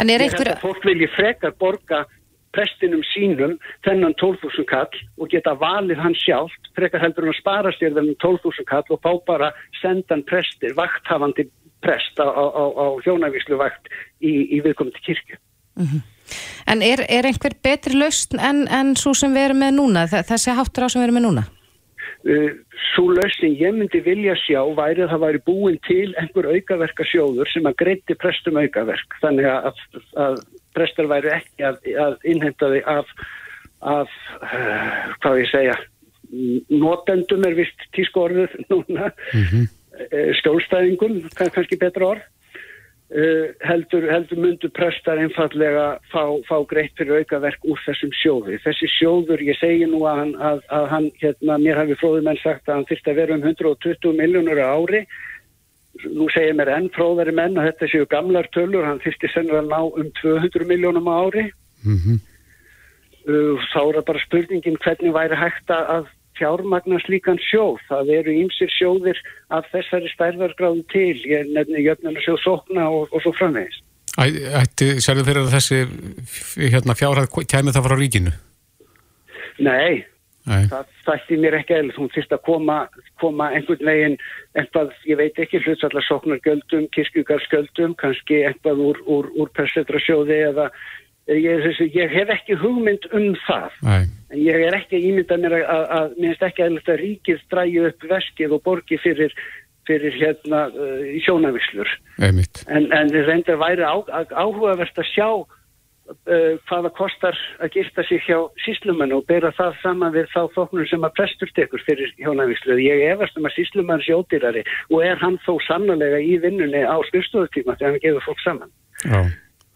S3: En er einhver...
S7: Fólk vilji frekar borga prestinum sínum þennan 12.000 kall og geta valið hann sjálft frekar heldur hann að spara sér þennan 12.000 kall og fá bara sendan prestir, vakthafandi prest á, á, á hjónavíslu vakt í, í viðkomandi kirkju. Mm -hmm.
S3: En er, er einhver betri lausn en, en svo sem við erum með núna, þessi háttur á sem við erum með núna?
S7: Uh, svo lausn ég myndi vilja sjá væri að það væri búin til einhver aukaverkasjóður sem að greiti prestum aukaverk. Þannig að, að prestar væri ekki að, að innhenda þig af, af uh, hvað ég segja notendum er vist tísku orðuð núna. Mm -hmm. skjólstæðingum, kann, kannski betra orð uh, heldur, heldur myndu prestar einfallega fá, fá greitt fyrir aukaverk úr þessum sjóði. Þessi sjóður, ég segi nú að hann, að, að hann hérna, mér hafi fróðumenn sagt að hann þurfti að vera um 120 miljónur ári. Nú segir mér enn fróðari menn að þetta séu gamlar tölur, hann þurfti sennilega að ná um 200 miljónum ári. Mm -hmm. uh, þá er það bara spurningin hvernig væri hægt að fjármagnar slíkan sjóð. Það eru ímsir sjóðir af þessari stærðargráðu til, ég nefnir jöfnuna sjóð sókna og, og svo framvegist.
S2: Ætti, sérðu fyrir að þessi hérna, fjárhæð kæmi það frá ríkinu?
S7: Nei, Nei. það þætti mér ekki eða þú fyrst að koma, koma einhvern veginn eitthvað, ég veit ekki, hlutsallar sóknargjöldum, kirkjugarsgjöldum, kannski eitthvað úr, úr, úr persetrasjóði eða ég, ég hef ekki hugmynd um það. Nei. En ég er ekki að ímynda mér að, að, að minnst ekki að, ríkið stræði upp veskið og borgi fyrir, fyrir hérna uh, sjónavislur en, en það reyndar væri á, áhugavert að sjá uh, hvaða kostar að gifta sig hjá síslumann og bera það saman við þá þóknur sem að prestur tekur fyrir sjónavislu ég efast um að síslumann sjódýrari og er hann þó sannlega í vinnunni á skrifstofutíma þegar hann gefur fólk saman. Já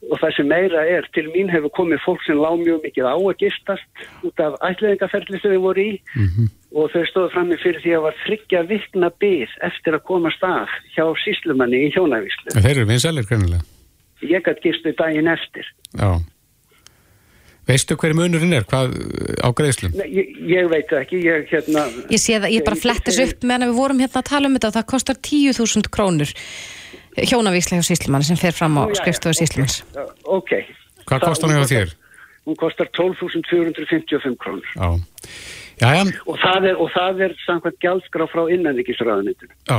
S7: og það sem meira er, til mín hefur komið fólk sem lág mjög mikið á að gistast út af ætliðingaferli sem þau voru í mm -hmm. og þau stóðu fram með fyrir því að var þryggja vikna byggð eftir að koma stað hjá síslumanni í hjónavíslu.
S2: Þeir eru vinsalir kannilega?
S7: Ég gæti gistu daginn eftir.
S2: Já. Veistu hver munurinn er? Hvað á greiðslum?
S7: Nei, ég, ég veit ekki, ég hérna...
S3: Ég sé það, ég bara flettis upp meðan við vorum hérna að tala um þetta og það kostar 10.000 krónur hjónavíslega síslimann sem fer fram á skrifstofu síslimanns.
S7: Ok.
S2: Hvað kostar hann hjá þér?
S7: Hún kostar 12.455 krónur.
S2: Já. Já, já.
S7: Og það er, og það er samkvæmt gjaldskrá frá innanriksraðanitinu.
S2: Já.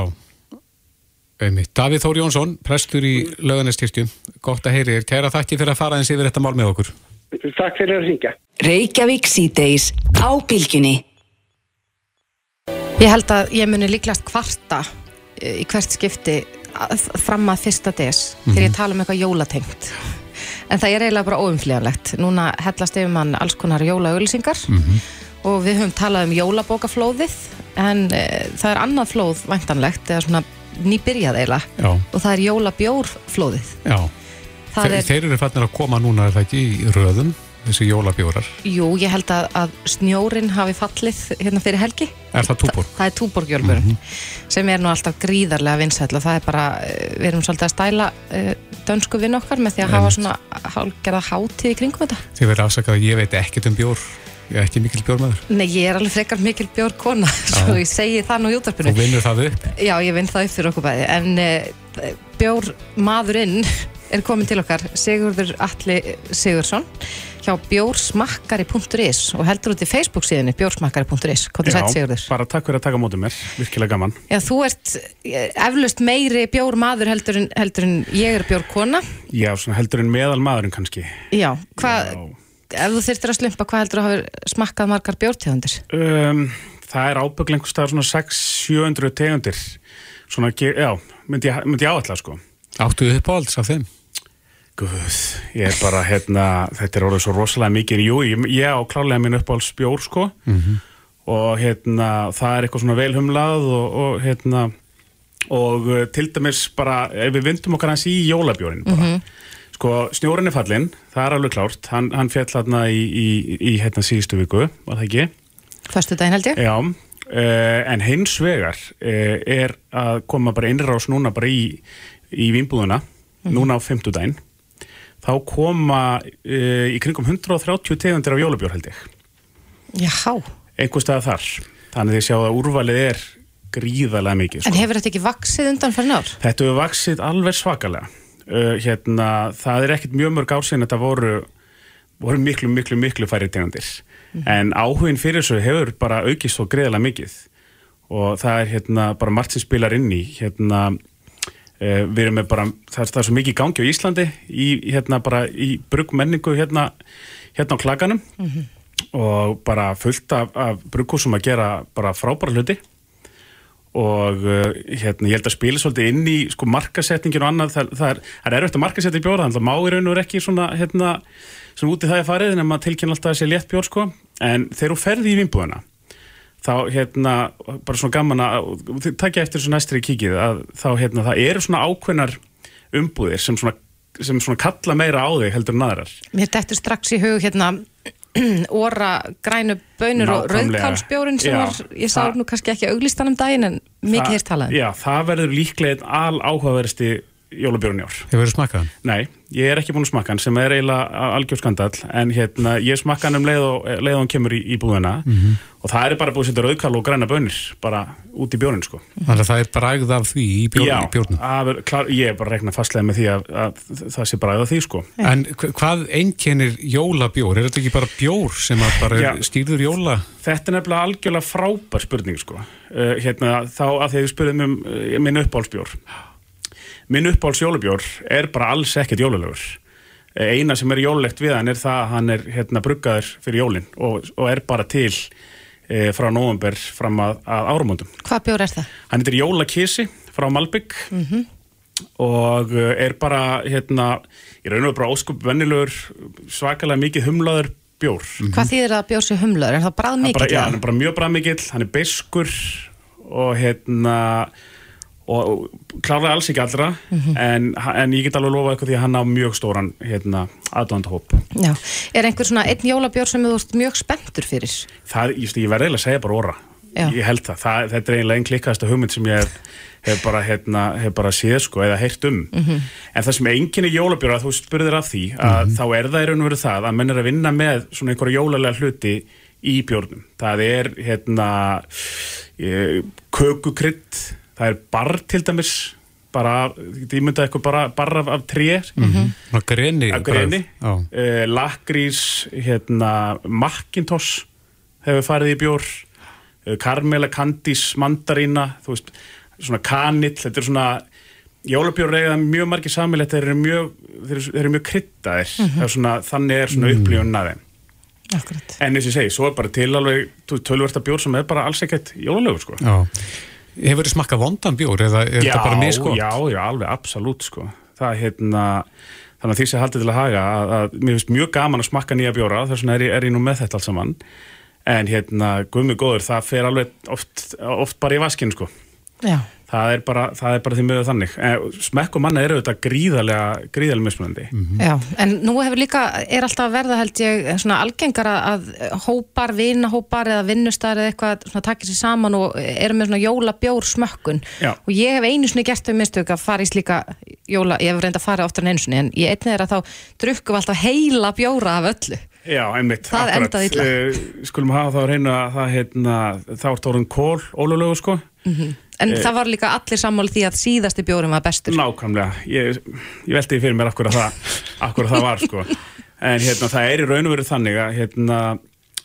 S2: Einmitt. Davíð Þór Jónsson, prestur í löganestyrkjum. Gott að heyri þér. Kæra þakki fyrir að fara eins yfir þetta mál með okkur.
S7: Takk fyrir að ringja.
S1: Reykjavík síðdeis á bylginni.
S3: Ég held að ég muni líklast kvarta í hvert skipti fram að fyrsta des mm -hmm. þegar ég tala um eitthvað jólatengt en það er eiginlega bara óumflíðanlegt núna hellast yfir mann alls konar jólaugulsingar mm -hmm. og við höfum talað um jólabókaflóðið en e, það er annað flóð væntanlegt eða svona nýbyrjað eiginlega Já. og það er jólabjórflóðið
S2: Þeir, er... Þeir eru fannir að koma núna er það ekki í röðum þessi jólabjórar?
S3: Jú, ég held að, að snjórin hafi fallið hérna fyrir helgi.
S2: Er það túborg?
S3: Þa, það er túborgjólbjörn mm -hmm. sem er nú alltaf gríðarlega vinsætl og það er bara, eh, við erum svolítið að stæla uh, dönsku vinn okkar með því að en, hafa svona hálgerða hátíð í kringum þetta.
S2: Þið verður afsakað að ég veit ekkert um bjór. Ég er ekki mikil bjórmaður.
S3: Nei, ég er alveg frekar mikil bjórkona, (laughs) svo ég segi það nú í útarpunum.
S2: Og vinnur það upp?
S3: Já, ég vinn það upp fyrir okkur bæði, en uh, bjórmaðurinn er komin til okkar, Sigurður Alli Sigursson hjá bjórsmakkari.is og heldur út í Facebook síðan bjórsmakkari.is, hvað er þetta Sigurður?
S8: Já, bara takk fyrir að taka mótið mér, virkilega gaman.
S3: Já, þú ert eh, eflust meiri bjórmaður heldur, heldur en ég er bjórkona.
S8: Já, heldur en meðal maðurinn kannski.
S3: Já, hvað, ef þú þurftir að slumpa hvað heldur að hafa smakkað margar bjórtegundir?
S8: Um, það er ábygglengur staðar svona 600-700 tegundir. Svona, já, myndi ég, myndi ég áallega sko.
S2: Áttuðu upp á alls af þeim?
S8: Guð, ég er bara, hérna, þetta er orðið svo rosalega mikið, jú, ég, ég á klálega minn uppáhalds bjór, sko, mm -hmm. og hérna, það er eitthvað svona velhumlað og, og hérna, og uh, til dæmis bara, ef við vindum okkar hans í jólabjórin, bara, mm -hmm. sko, snjórin er fallin, það er alveg klárt, hann, hann fjall hérna í, í, í, hérna, síðustu viku, var það ekki?
S3: Förstu daginn held ég?
S8: Já, uh, en hins vegar uh, er að koma bara innrás núna bara í, í vínbúðuna, mm -hmm. núna á femtudaginn, þá koma uh, í kringum 130 tegundir af jólubjór held ég.
S3: Jáhá.
S8: Einhver stað þar. Þannig að þið sjáu að úrvalið er gríðarlega mikið.
S3: Sko. En hefur þetta ekki vaksið undan fyrir nár?
S8: Þetta hefur vaksið alveg svakalega. Uh, hérna, það er ekkit mjög mörg ársinn að þetta voru, voru miklu, miklu, miklu færri tegundir. Mm -hmm. En áhugin fyrir þessu hefur bara aukist svo greiðarlega mikið. Og það er hérna bara margt sem spilar inn í. Hérna, við erum með bara, það er, það er svo mikið gangi á Íslandi í, hérna bara í bruggmenningu hérna, hérna á klaganum mm -hmm. og bara fullt af, af brugghúsum að gera bara frábæra hluti. Og uh, hérna, ég held að spila svolítið inn í sko markasetningin og annað. Það, það er, það er erfitt að markasetja bjóra þannig að má í raun og ekki svona hérna, svona úti það er farið en maður tilkynna alltaf að sé létt bjór sko. En þegar þú ferði í vinnbúðina þá hérna, bara svona gaman að takja eftir svo næstri kíkið að þá hérna, það eru svona ákveðnar umbúðir sem svona, sem svona kalla meira á þig heldur en aðrar
S3: Mér dættu strax í hug hérna (clears throat) óra grænu bönur og
S8: Nákvæmlega.
S3: rauðkálsbjórin sem
S8: Já,
S3: var, ég sá nú kannski ekki auglistan um daginn en mikið hér talaði.
S8: Já, það verður líklega einn al áhugaverðsti jólabjörn í ár.
S2: Hefur verið smakkað hann?
S8: Nei, ég er ekki búin að smakka hann sem er eiginlega algjör skandal en hérna, ég smakka hann um leið og, leið og hann kemur í, í búðina
S2: Mhm.
S8: og það er bara búið að setja rauðkál og græna bönir bara út í björnin sko.
S2: Þannig að það er bragð af því í bjórn,
S8: Já, er klár, ég er bara að rekna fastlega með því að, að það sé bara að því sko.
S2: En hva- hvað einkennir jólabjór? Er þetta ekki bara bjór sem að bara
S8: Já.
S2: er stýrður jóla?
S8: Þetta er nefnilega algjörlega frábær spurning sko. uh, hérna, þá að því þið spurðum um uh, minn uppáhalds jólubjór er bara alls ekkert jólulegur eina sem er jólulegt við hann er það að hann er hérna, bruggaður fyrir jólin og, og er bara til uh, frá november fram að, að árumóndum
S3: Hvað bjór er það?
S8: hann heitir Jólakísi frá Malbygg og uh, er bara hérna, í raun og bara óskup vennilegur svakalega mikið humlaður bjór
S3: Hvað þýðir það að bjór sér humlaður? Er það
S8: bara,
S3: mikið?
S8: já, hann er bara mjög bræðmikill, hann er beiskur og hérna og, klárlega alls ekki allra
S3: Mhm.
S8: en, en ég get alveg lofa eitthvað því að hann á mjög stóran hérna, aðdóndahóp
S3: Já. Er einhver svona einn jólabjór sem þú ert mjög spenntur fyrir?
S8: það, ég, ég verði eiginlega að segja bara óra
S3: Já.
S8: ég held það, það þetta er eiginlega einn klikkaðasta hugmynd sem ég hef, bara, hérna, hef bara séð sko, eða heyrt um
S3: Mhm.
S8: en það sem enginn er jólabjóra, þú spurðir af því að þá er það í raun og veru það að menn er að vinna með svona einhverja jólalega hluti í bjórnum, það er hérna e, kökukrydd það er barr til dæmis bara, ég myndi eitthvað bara barr af, af tré
S2: Svona greni.
S8: af greni,
S2: Já.
S8: uh, lakrís hérna, Macintosh hefur farið í bjór uh, Carmela, Candice, Mandarína þú veist, svona kanill þetta er svona jólabjór reyða mjög margir samilegt, þeir eru mjög þeir eru, mjög kryddaðir mm svona, þannig er svona mm. upplifun að þeim
S3: Akkurat.
S8: en eins og ég segi, svo er bara til alveg tölversta bjór sem er bara alls ekkert jólalögur sko.
S2: Já. Hefur þið smakkað vondan bjór eða er þetta bara misgótt?
S8: já, já, alveg absolutt sko. það er hérna þannig að því sem haldið til að haga að, að mér finnst mjög gaman að smakka nýja bjóra þess vegna er, er ég nú með þetta allt saman en hérna, guðmið góður, það fer alveg oft, oft bara í vaskinn sko.
S3: Já.
S8: Það er bara, það er bara því miður þannig. Eh, smekk og manna eru þetta gríðarlega gríðarlega mismunandi.
S3: Já, en nú hefur líka, er alltaf að verða held ég svona algengara að hópar, vinahópar eða vinnustar eða eitthvað svona takir sér saman og eru með svona jólabjór smökkun.
S8: Já.
S3: og ég hef einu sinni gert þau mistök að fara í slíka jóla, ég hef reynda að fara oftar en einu sinni en ég einnig er að þá drukkum við alltaf heila bjóra af öllu.
S8: Já, einmitt,
S3: Það endaði illa.
S8: uh, Skulum hafa þá reyna að það hérna, þá er tórin kól ólulegu sko
S3: en
S8: Eh.
S3: það var líka allir sammáli því að síðasti bjórin var bestur
S8: Nákvæmlega, ég, ég velti því fyrir mér akkur að það, akkur að það var sko. en hérna, það er í raun og veru þannig að, hérna,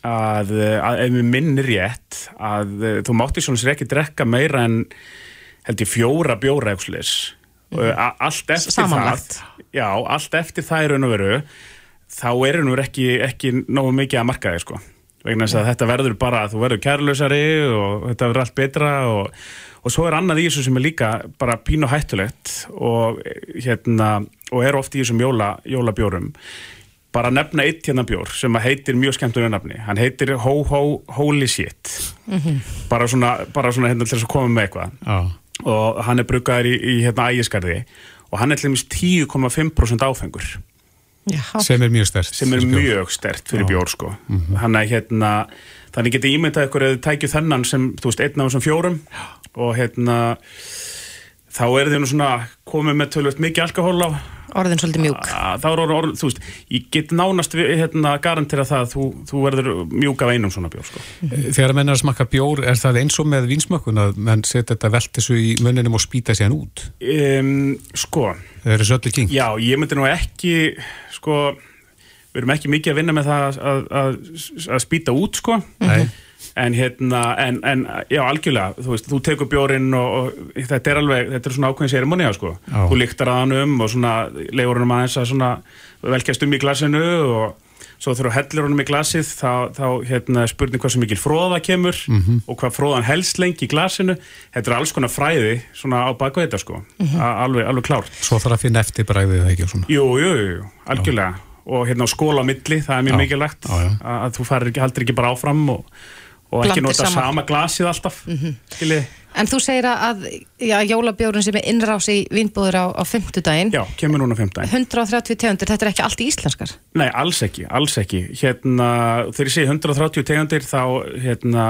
S8: að, að ef við minnir rétt að eh, þú mátti svona sér ekki drekka meira en held ég fjóra bjóra eitthvað allt eftir
S3: Samanlagt.
S8: það já, allt eftir það í raun og veru þá er raun og veru ekki, ekki nógu mikið að marka þig sko vegna þess að þetta verður bara, þú verður kærlausari og þetta verður allt betra og, og svo er annað í þessu sem er líka bara pínu hættulegt og hérna, og er oft í þessum jóla, jólabjórum. Bara að nefna eitt hérna bjór sem að heitir mjög skemmtulega nafni, hann heitir Ho Ho Holy Shit. Bara svona, bara svona hérna til þess að koma með eitthvað.
S2: Já.
S8: og hann er bruggaður í, í hérna ægiskarði og hann er til dæmis 10,5% áfengur.
S3: Já,
S2: Sem er mjög stert.
S8: sem er mjög stert fyrir bjór sko. Hann er hérna þannig getið ímyndað ykkur eða tækju þennan sem þú veist, einn af þessum fjórum og hérna þá er þið nú svona komið með tölvöld mikið alkohól á
S3: orðin svolítið mjúk
S8: að þá er orð, orð, þú veist, ég get nánast hérna, garantera það að þú, þú verður mjúk af einum svona bjór sko.
S2: Þegar menn er að smakka bjór, er það eins og með vinsmökkun að menn setja þetta veltisu í munninum og spýta sér hann út?
S8: um, sko,
S2: Það eru söllu king.
S8: já, ég myndi nú ekki sko, við erum ekki mikið að vinna með það að, að, að spýta út sko
S2: Nei.
S8: En hérna, en, en já, algjörlega, þú veist, þú tekur bjórin og, og þetta er alveg, þetta er svona ákveðin sérimónia sko,
S2: Já.
S8: þú líktar að hann um og svona leifur hann aðeins að svona velkjast um í glasinu og, svo þurfa hellur honum í glasið þá, þá hérna, spurning hvað sem mikil fróða kemur
S2: Mhm.
S8: og hvað fróðan helst lengi í glasinu þetta er alls konar fræði svona á baku þetta sko
S3: Mhm.
S8: A- alveg, alveg klárt
S2: Svo þarf að finna eftir bræðið eða ekki og svona.
S8: Jú, jú, jú, algjörlega og hérna á skóla á milli, það er mjög
S2: Já,
S8: mikilvægt
S2: já, já.
S8: að, að þú farir ekki, haldir ekki bara áfram og, og ekki nota
S3: saman.
S8: sama glasið alltaf mm skiljið,
S3: En þú segir að já, jólabjórun sem er innrás í vínbúður á, á fimmtudaginn,
S8: já, kemur núna 15
S3: 130 tegundir, þetta er ekki allt íslenskar.
S8: Nei, alls ekki, alls ekki. Hérna, þegar ég segi 130 tegundir þá, hérna,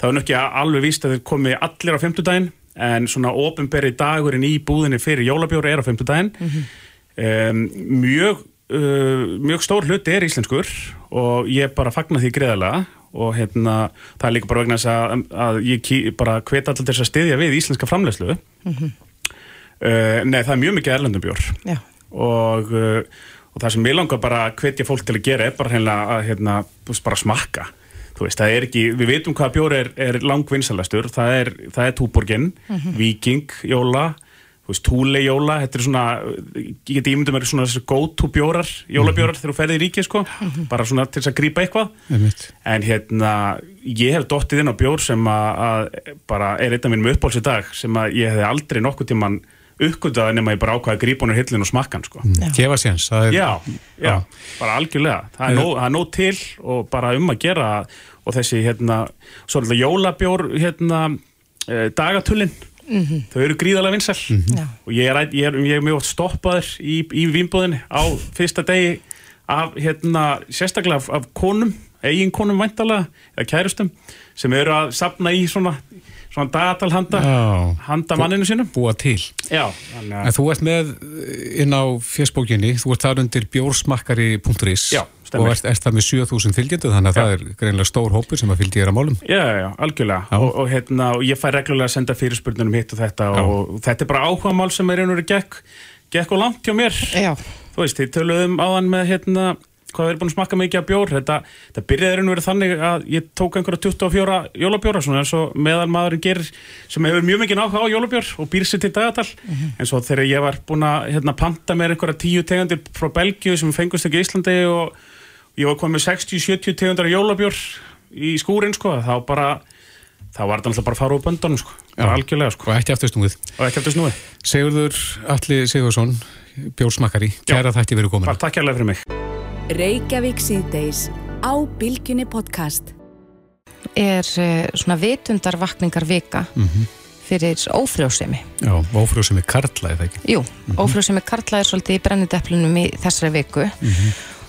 S8: þá er nokkið alveg víst að þeir komi allir á 50 daginn en svona ofinberi dagurinn í búðinni fyrir jólabjóri er á 50 daginn um, mjög uh, mjög stór hluti er íslenskur og ég bara fagna því greiðalega og hérna, það er líka bara vegna þess að, að ég ký, bara hvet allir þess að styðja við íslenska framlegslu uh, Nei, það er mjög mikið erlendum
S3: Já.
S8: og, uh, og það sem ég langar bara að hvetja fólk til að gera er bara hreinlega að hérna, bara smakka. Veist, ekki, við veitum hvað bjór er, er langvinsalastur, það er, er túborgin, viking, jóla þú veist, túle jóla þetta er svona, ég geti ímyndum er svona þessi go-to bjórar, jólabjórar þegar þú ferði í ríki sko, bara svona til þess að grípa eitthvað.
S2: Einmitt.
S8: en hérna ég hef dottið inn á bjór sem að, að bara er einn af mínum uppbóls í dag sem að ég hefði aldrei nokkuð tíman uppgöndað nema ég bara ákvaði að grípa honum hillin og smakkan sko.
S2: Gefa séns. það er-
S8: já, já, bara algjörlega. Það er,
S2: Eh,
S8: nóg, það er nóg til og bara um að gera og þessi hérna, svo þetta jólabjór hérna, eh, dagatullin þau eru gríðarlega vinsæl.
S3: Já.
S8: og ég er, ég er, ég er mjög oft stoppaður í, í vínbúðinni á fyrsta degi af hérna, sérstaklega af, af konum, eigin konum væntalega, eða kærustum sem eru að sapna í svona, svona dagatal handa, manninu sínum.
S2: Búa til.
S8: Já, þannig
S2: En þú ert með inn á fjersbókinni, þú ert þar undir bjórsmakkari.is
S8: Já,
S2: og
S8: stemmer.
S2: ert, ert það með 7000 fylgjendu þannig að það er greinlega stór hópur sem að fylgja þér að málum.
S8: Já, já, já, algjörlega
S2: Já.
S8: Og, og, hérna, og ég fæ reglulega að senda fyrirspurnunum hitt og þetta
S2: Já.
S8: og þetta er bara áhuga mál sem er einhverju gekk, gekk og langt hjá mér
S3: Já.
S8: Þú veist, þið töluðum áðan með hérna hvað við erum búin að smakka mikið af bjór þetta, þetta byrjaði raun og verið þannig að ég tók einhverja 24 jólabjóra svona eins og meðal maðurinn gerir sem hefur mjög mikið áhuga á jólabjór og býr sér til dagatal en svo þegar ég var búin að hérna, panta mér einhverja 10 tegundir frá Belgíu sem fengust ekki í Íslandi og ég var komið 60-70 tegundar jólabjór í skúrin sko. Þá bara þá var þetta alltaf bara að fara úr böndunum sko. Bara algjörlega sko.
S2: Og ekki aftur stungið.
S8: og ekki eftir snúi
S2: Sigurður Alli Sigursson, bjórsmakkari, kæra þætti verið komin.
S8: bara takk hérlega fyrir mig.
S1: Reykjavík síðdeis á Bilginni podcast.
S3: Er uh, svona vitundarvakningar vika fyrir ófrjósemi.
S2: Já, ófrjóðsemi karla eða ekki.
S3: Jú, ófrjósemi karla er svolítið í brennideplinum í þessari viku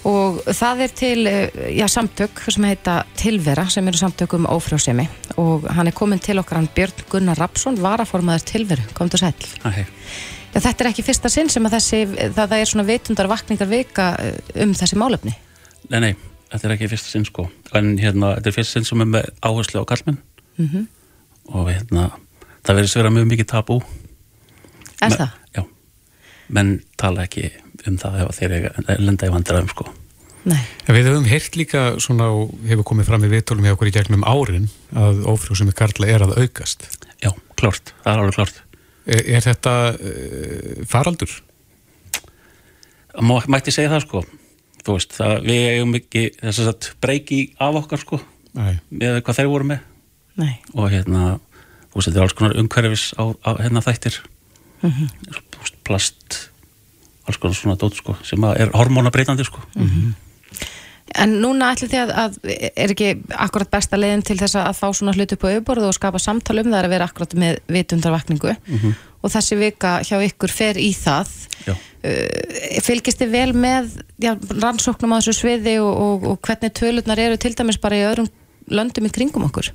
S3: og það er til uh, já, samtök sem heita Tilvera sem eru samtök um ófrjósemi og hann er komin til okkar hann Björn Gunnar Rapsson, varaformaður Tilveru, kom til sæl.
S9: Æ,
S3: Já, þetta er ekki fyrsta sinn sem að þessi, það, það er svona vitundarvakningar vika uh, um þessi málefni.
S9: nei, nei, þetta er ekki fyrsta sinn sko en hérna, þetta er fyrsta sinn sem er með áherslu á kallmenn
S3: Mhm.
S9: og hérna, það verðist vera mjög mikið tabú
S3: Er það?
S9: Já, menn tala ekki um það ef þeir eiga- lenda í vandræðum sko
S3: Nei.
S2: En við höfum heyrt líka svona og hefur komið fram í viðtólum hjá okkur í gegnum árin að ófrjóðsemi karla er að aukast.
S9: Já, klárt, það er alveg klárt
S2: Er, er þetta uh, faraldur?
S9: Má, mætti segja það sko þú veist, það, við eigum ekki þess að breyki af okkar sko
S2: Nei.
S9: með hvað þeir voru með
S3: Nei.
S9: og hérna, þú veist, þetta er alls konar umhverfis á, á hérna þættir Þú veist, plast alls konar svona dót sko sem er hormónabreitandi sko.
S3: En núna ætli þið að, að er ekki akkurat besta leiðin til þess að fá svona hluti upp á auðborðu og skapa samtal um það að vera akkurat með vitundarvakningu? Og þessi vika hjá ykkur fer í það.
S9: Já.
S3: uh, fylgist þið vel með já, rannsóknum á þessu sviði og, og, og hvernig tölurnar eru til dæmis bara í öðrum löndum í kringum okkur?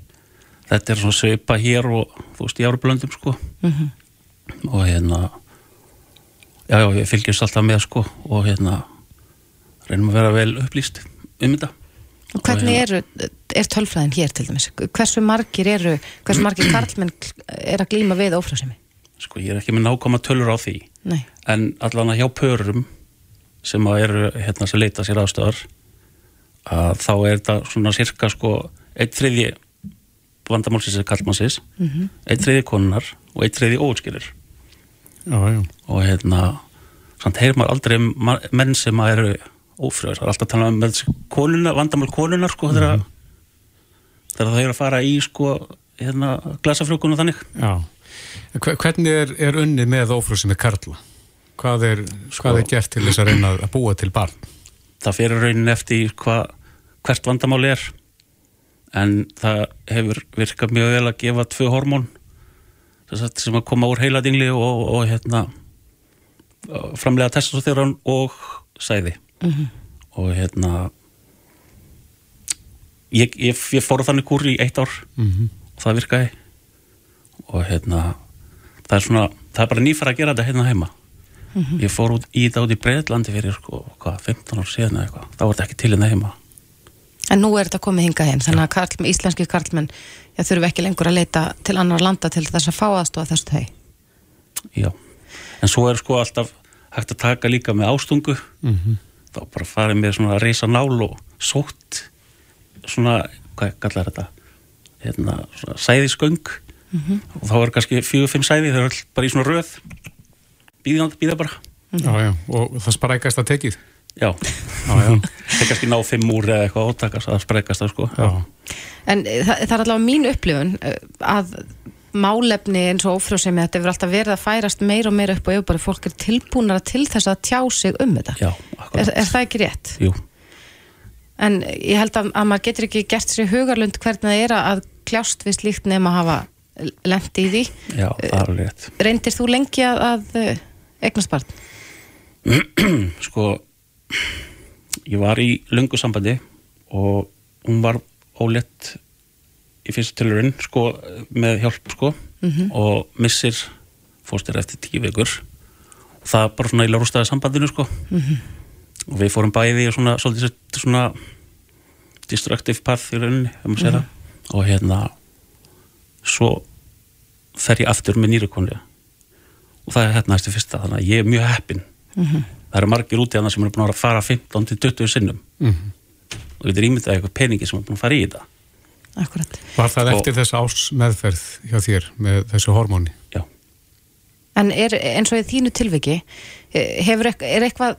S9: Þetta er svona svipa hér og þú veist, í árublöndum sko.
S3: Mhm.
S9: Og hérna já, já, við fylgjumst alltaf með sko og hérna reynum að vera vel upplýst um þetta.
S3: Og hvernig
S9: hérna-
S3: eru, er tölfræðin hér til dæmis? Hversu margir eru, hversu margir karlmenn er að glíma við ófrjósemi?
S9: Sko, ég er ekki með nákvæma tölur á því.
S3: Nei,
S9: en allan að hjá pörum sem að eru hérna sem leita sér aðstöðar að þá er þetta svona cirka sko eitt þriði vandamálsins er kallmannsins mm -hmm. eitt þriði konunar og eitt þriði óutskilir og hérna samt heyr maður aldrei um menn sem að eru ófrjóður, það er alltaf að tala um konuna, vandamál konuna sko mm. þegar það er að fara í sko hérna glasafrjókun og þannig
S2: Já, Hver- hvernig er, er unnið með ófrú sem er karla? Hvað er, hvað er gert til þess að reyna að búa til barn?
S9: það fyrir raunin eftir hva, hvert vandamál er en það hefur virkað mjög vel að gefa tvö hormón sem að koma úr heiladingli og, og hérna framlega testosterón og sæði. Og hérna ég, ég, ég fór þannig kúr í eitt ár. Og það virkaði. Og hérna það er svona, það er bara nýfara að gera þetta hérna heima. Ég fór út í þetta út í Breitlandi fyrir sko, hvað, 15 ár síðan eða eitthvað. Þá var þetta ekki til hérna heima
S3: En nú er þetta komið hingað heim, þannig að karl, íslenski karlmenn þurfu ekki lengur að leita til annar landa til þess að fá aðstofa þessu þau.
S9: Já, en svo er sko alltaf hægt að taka líka með ástungu. Þá bara farið með svona reysa nál og sótt svona, hvað kallar þetta? Hérna, svona sæðisgöng. Og þá er kannski fjögur, fimm sæði þau eru öll bara í svona röð. Býða, bara.
S2: Já, já, og það sprækast að tekið.
S9: Já,
S2: Já, já. (laughs)
S9: það kannski ná fimm úr eða eitthvað ótakast að sprekast það sko
S2: Já.
S3: En eh, það, það er allavega mín upplifun eh, að málefni eins og ófrjósemi þetta hefur alltaf verið að færast meira og meira upp og yfirbari fólk er tilbúnara til þess að tjá sig um þetta.
S9: Já,
S3: Er, er það ekki rétt?
S9: Jú,
S3: En ég held að, að maður getur ekki gert sér hugarlund hvernig það er að kljást við slíkt nema að hafa lendi í því.
S9: já, það er rétt
S3: Reyndir þú lengi að, að eh, eignast barn? (clears throat)
S9: sko ég var í löngu sambandi og hún var ólétt í fyrstu tilurinn sko með hjálp sko og missir fóstir eftir tíu vikur. Og það bara svona illa rústaði sambandinu sko. Og við fórum bæði í svona sett svona destructive path í rauninni segir það. Og hérna svo fer ég aftur með nýrikonlega og það er hérna eftir fyrsta þannig að ég er mjög heppinn það eru margir úti að það sem eru búin að fara 15 til 20 sinnum. Og þetta er ímyndað eitthvað peningi sem er búin að fara í þetta.
S3: Akkurat.
S2: Var það
S9: Sko-
S2: eftir þess ás meðferð hjá þér með þessu hormóni?
S9: já,
S3: En er eins og í þínu tilviki, hefur, ekk- er eitthvað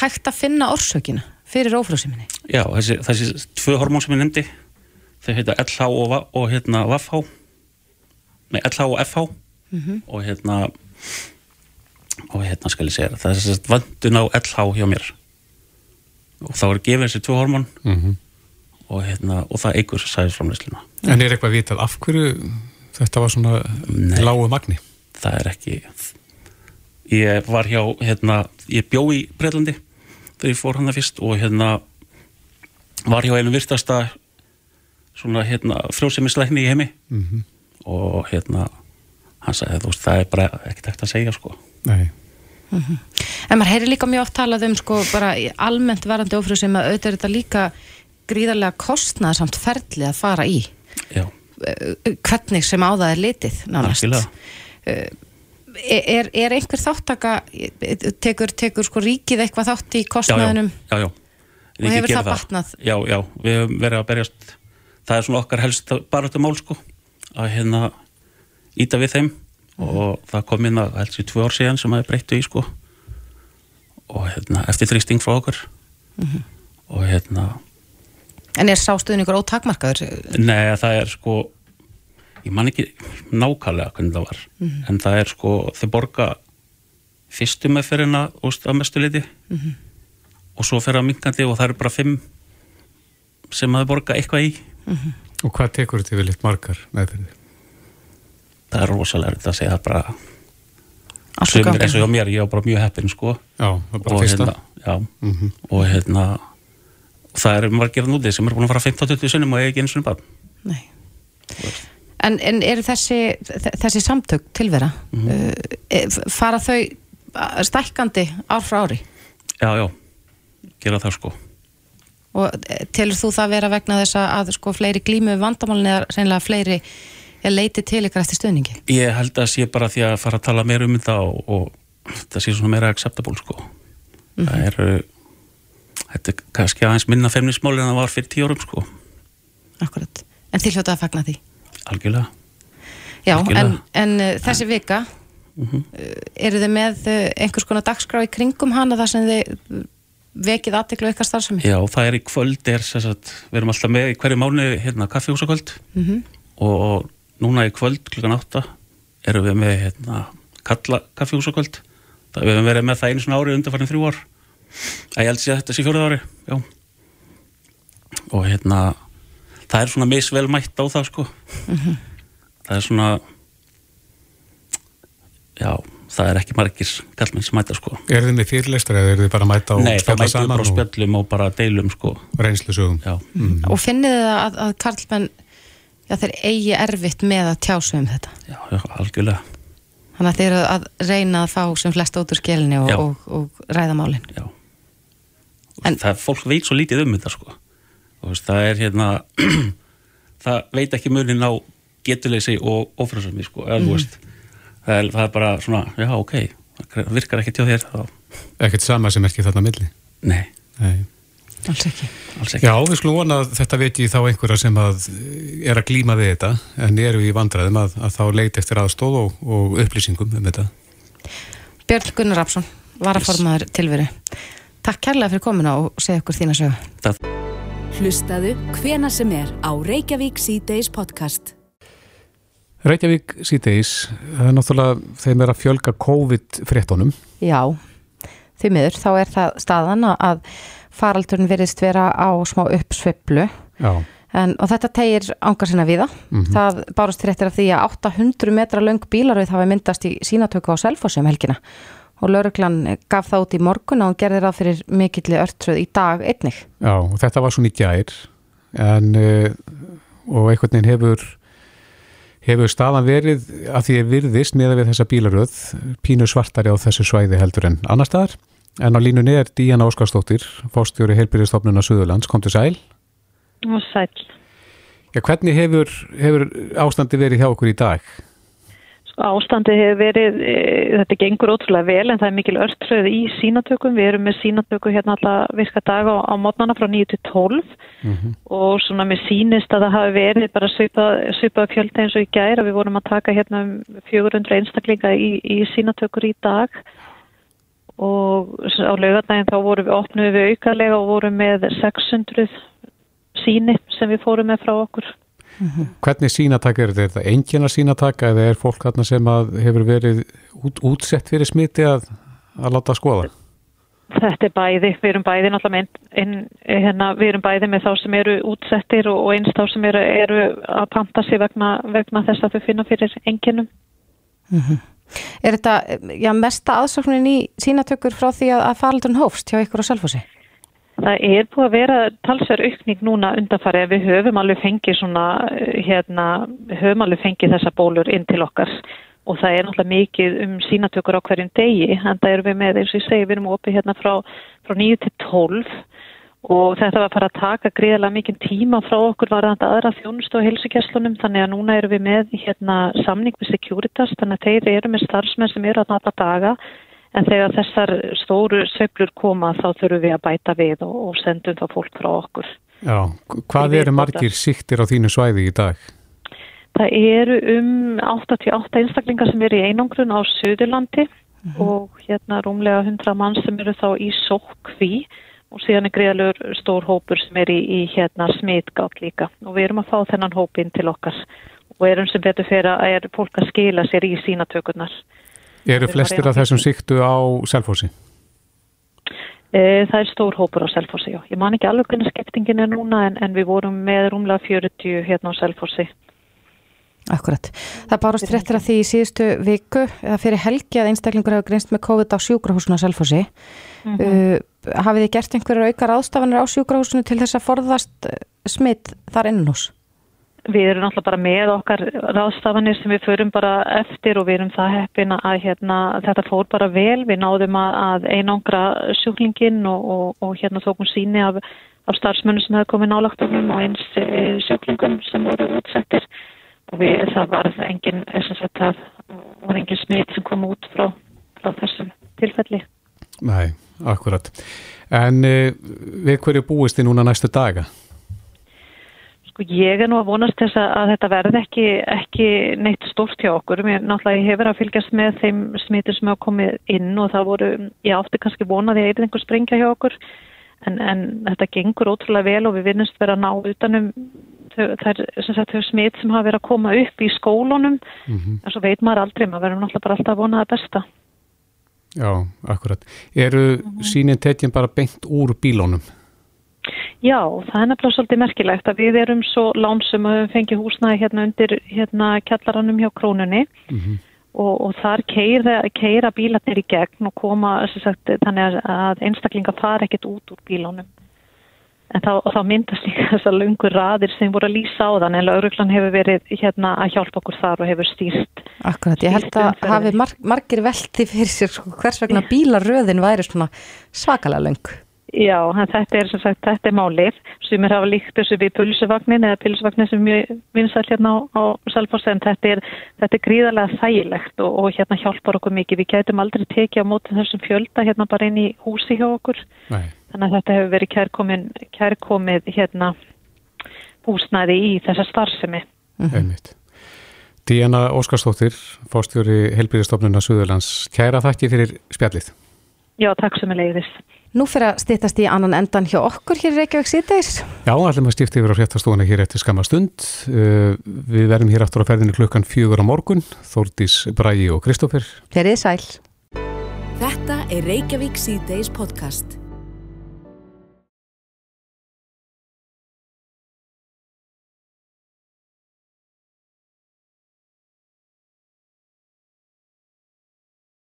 S3: hægt að finna orsökina fyrir ófrjóseminni?
S9: já þessi, þessi tvö hormón sem ég nefndi þau heita LH og, og hérna VFH nei LH og FH og hérna og hérna skal ég segja það er þessi vöndun á LH hjá mér og þá er gefið þessi tvö hormón
S2: Mm
S9: og, hérna, og það eigur sæðisframleysluna
S2: En er eitthvað vitað af hverju þetta var svona
S9: Nei.
S2: lágu magni?
S9: það er ekki ég var hjá hérna, ég bjó í Breitlandi þegar ég fór hana fyrst og hérna var hjá einu virtasta svona hérna frjósemisleikni í heimi
S2: Mhm.
S9: og hérna hann sagði þú veist það er bara ekkert ekkert að segja sko
S2: Nei.
S3: En maður heyri líka mjög oft talað um sko bara almennt varandi ófrjósemi að auðvitað er þetta líka gríðarlega kostnaðsamt ferli að fara í.
S9: Já,
S3: Eh, hvernig sem á það er litið nánast.
S9: algjörlega.
S3: Er, er einhver þáttaka tekur, tekur sko ríkið eitthvað þátt í
S9: já, já, já, já. Ríkið
S3: hefur
S9: gerir
S3: það batnað?
S9: já, já, við höfum verið að berjast. Það er svona okkar helst baráttu mál sko að hérna íta við þeim og það kom inn að helst í tvö ár síðan sem að breyttu í sko. Og hérna eftir þrýsting frá okkur. Og hérna
S3: En er sástuðningur ótakmarkaður?
S9: Nei, það er sko ég man ekki nákvæmlega hvernig það var. En það er sko, þau borga fyrstu meðferðina úst, að mestu liti og svo fer að minkandi og það eru bara fimm sem að borga eitthvað í.
S2: Og hvað tekur þetta við litt margar meðferði?
S9: Það er rosalega erfitt að segja það bara sumir eins og hjá mér, ég var bara mjög heppin sko
S2: Já, það er bara
S9: og
S2: fyrsta.
S9: hérna, já,
S2: Mhm.
S9: og hérna það eru margir að núti sem eru búin að fara 15-20 sinnum og ekki eins og
S3: Nei. En, en eru þessi, þessi samtök tilvera,
S9: Mhm.
S3: uh, fara þau stækkandi ár frá ári?
S9: já, já, gera það sko
S3: Og eh, telur þú það vera vegna þess að, sko fleiri glímu við vandamálin eða sennilega fleiri eh, leiti til ykkar eftir stöðningi?
S9: Ég held að sé bara því að fara að tala meira um þetta og, og þetta sé svona meira acceptable sko. Það er þetta er kannski aðeins minna femnismál en það var fyrir tíu árum sko.
S3: Akkurat. En þið hljótaði að fagna því?
S9: Algjörlega.
S3: Já,
S9: Algjörlega.
S3: en, en uh, þessi vika,
S9: Mhm.
S3: uh, eru þið með uh, einhvers konar dagskrá í kringum hana þar sem þið vekið aðteklu ykkar starfsemi?
S9: Já, það er í kvöld, er, sagt, við erum alltaf með í hverju mánu hérna, kaffihúsakvöld
S3: Mm -hmm.
S9: og núna í kvöld klukkan átta erum við með hérna, kalla kaffihúsakvöld það við hefum verið með það einu svona ári undanfarnir þrjú ár. Að ég held sér að þetta sé fjóruð ári já. Og hérna það er svona misvel mætt á það sko.
S3: Mhm.
S9: það er svona já, það er ekki margir kallmenn sem mæta sko.
S2: Er þið með fyrirlestra eða er þið bara mæta og
S9: Nei, það
S2: spjalla
S9: mætum við
S2: saman
S9: bara á spjöllum og bara deilum sko.
S2: Reynslusögum.
S9: Já,
S3: Og finnið þið að, að karlmenn já, þeir eigi erfitt með að tjásu um þetta.
S9: Já, já, algjörlega.
S3: Þannig að þeir eru að reyna að fá sem flest út úr skelinni og, og, og ræða málin.
S9: Já. En, það, Fólk veit svo lítið um þetta sko. Og það er hérna (clears throat) það veit ekki munin á getuleysi og ofrásami sko eða, þú veist, það, er, það er bara svona já ok, það virkar ekki til þér
S2: Ekkert sama sem ekki þarna milli?
S9: Nei,
S2: Nei.
S3: Alls ekki.
S9: Alls ekki.
S2: Já, við skulum vona að þetta veit ég þá einhverja sem að er að glíma við þetta en eru í vandræðum að, að þá leiti eftir aðstóð og, og upplýsingum um þetta
S3: Björn Gunnar Rapsson, varaformaður tilveru Takk kærlega fyrir komuna og segja okkur þína sögu
S1: Hlustaðu hvena sem er á Reykjavík C-Days podcast.
S2: Reykjavík síðdeis, það er náttúrulega þeim er að fjölga COVID-fréttonum
S3: Já, því miður þá er það staðan að faraldurinn virðist vera á smá uppsveiflu. Og þetta tegir ángar sinna viða
S2: Mhm.
S3: það bárust fréttir af því að 800 metra löng bílarauð hafi myndast í sínatöku á Selfossi um helgina. Og lauruglan gaf það út í morgun og gerði ráð fyrir mikilli örtröð í dag einnig.
S2: já, og þetta var svona í gær. En uh, og einhvern veginn hefur hefur staðan verið að því ég virðist með við þessa bílaröð pínu svartari á þessu svæði heldur en annar staðar en á línunni er Díana Óskarsdóttir fórstjóri heilbyrðistofnuna Suðurlands, kom til sæl
S10: Og sæl.
S2: Já, hvernig hefur, hefur ástandi verið hjá okkur í dag?
S10: Sko, ástandi hefur verið, e, þetta gengur ótrúlega vel en það er mikil örtröð í sínatökum. Við erum með sínatöku hérna alla virka daga á, á mótnana frá 9 til 12 og svona mér sýnist að það hafi verið bara svipað, svipað fjölda eins og í gær að við vorum að taka hérna um 400 einstaklinga í, í sínatökur í dag og s- á laugadaginn þá vorum við opnuð við aukarlega og vorum með 600 síni sem við fórum með frá okkur.
S2: Hvernig sínataka er þetta? Er þetta engina sínataka eða er fólk þarna sem að hefur verið út, útsett fyrir smiti að, að láta skoða?
S10: Þetta er bæði, við erum bæði náttúrulega með, inn, hérna, við erum bæði með þá sem eru útsettir og, og eins þá sem eru, eru að panta sig vegna, vegna þess að þau finna fyrir enginum.
S3: Er þetta já, mesta aðsóknin í sínatökur frá því að, að faraldurinn hófst hjá ykkur á Selfossi?
S10: Það er búið að vera talsverð aukning núna undanfari að við höfum alveg fengið svona, eh, hérna, höfum alveg fengið þessa bólur inn til okkar. Og það er náttúrulega mikið um sínatökur á hverjum degi en það erum við með, eins og ég segi, við erum opið hérna frá, frá 9 til 12 og þetta var bara að taka gríðarlega mikið tíma frá okkur var þetta aðra þjónustu og heilsugjastlunum þannig að núna erum við með hérna samning með Securitas. Þannig að þeir eru með starfsmenn sem eru að nata daga. En þegar þessar stóru sveiflur koma þá þurfum við að bæta við og, og sendum þá fólk frá okkur.
S2: Já, hvað eru margir siktir á þínu svæði í dag?
S10: Það eru um 88 einstaklingar sem eru í einangrun á Suðurlandi og hérna rúmlega 100 mann sem eru þá í sókví og síðan er greiðalur stór hópur sem er í, í hérna smitgátt líka og við erum að fá þennan hóp inn til okkar og erum sem betur fyrir að er fólk að skila sér í sínatökurnar.
S2: Eru
S10: Við
S2: flestir af þessum siktu á Selfossi?
S10: E, það er stór hópur á Selfossi, já. Ég man ekki alveg hvernig skiptingin er núna en, en við vorum með rúmlega 40 hérna á Selfossi.
S3: Akkurat. Það bárust fréttir að því í síðustu viku eða fyrir helgi að einstaklingur hefur greinst með COVID á sjúkrahúsinu á Selfossi.
S10: Mhm.
S3: Hafið þið gert einhverjar aukar ástafanir á sjúkrahúsinu til þess að forðast uh, smitt þar innan hús?
S10: Við erum náttúrulega bara með okkar ráðstafanir sem við förum bara eftir og við erum það heppin að hérna, þetta fór bara vel. Við náðum að, að einangra sjúklingin og, og, og hérna tókum síni af, af starfsmönnum sem hefði komið nálagtunum og eins e, sjúklingum sem voru útsettir. Og við, það var engin, var engin smitt sem kom út frá, frá þessum tilfelli.
S2: Nei, akkurat. En uh, við hverju búist þið núna næstu daga?
S10: Sko ég er nú að vonast þess að, þetta verði ekki, ekki neitt stórt hjá okkur. Mér náttúrulega hefur að fylgjast með þeim smitur sem hafa komið inn og það voru, ég átti kannski vonaði að eitthvað sprengja hjá okkur en, en þetta gengur ótrúlega vel og við vinnumst vera að ná utanum sagt, þau smit sem hafa verið að koma upp í skólunum mm -hmm. en svo veit maður aldrei, maður verður náttúrulega bara alltaf að vona það besta.
S2: Já, akkurat. Eru -hmm. sínin tekjum bara beint úr bílónum?
S10: Já, það er nefnilega svolítið merkilegt að við erum svo lánsum að við fengjum húsnaði hérna undir hérna kjallaranum hjá krónunni mm -hmm. og, og þar keira, keira bílatnir í gegn og koma sagt, þannig að einstaklinga fara ekkert út úr bílónum. En þá, þá myndast líka (laughs) þessar lungur raðir sem voru að lýsa á þann en lauruglan hefur verið hérna að hjálpa okkur þar og hefur stýrt.
S3: Akkurat, ég held að hafi marg, margir velti fyrir sér sko, hvers vegna bílaröðin væri svona svakalega lungu.
S10: Já, þetta er sem sagt, þetta er málið sem er hafa líkt þessu við pulsuvagnin eða pilsuvagnin sem er mjög vinsall hérna á, á Salfors en þetta er, þetta er gríðarlega þægilegt og, og hérna hjálpar okkur mikið. Við gætum aldrei tekið á móti þessum fjölda hérna bara inn í húsi hjá okkur. Nei. Þannig að þetta hefur verið kærkomin, kærkomið hérna húsnæði í þessa starfsemi.
S2: Mm -hmm. Díana Óskarstóttir, fórstjóri Helbíðistofnuna Suðurlands. Kæra þakki fyrir spjallið.
S10: Já, takk sem er leiðist.
S3: Nú fyrir að stýttast í annan endan hjá okkur hér í Reykjavík síðdeis.
S2: Já, allir maður stýtti yfir á hréttastofuna hér eftir skamma stund. Uh, við verðum hér aftur á ferðinu klukkan fjögur á morgun. Þórdís, Bræi og Kristófur.
S3: Þeir eru sæl.
S1: Þetta er Reykjavík síðdeis podcast.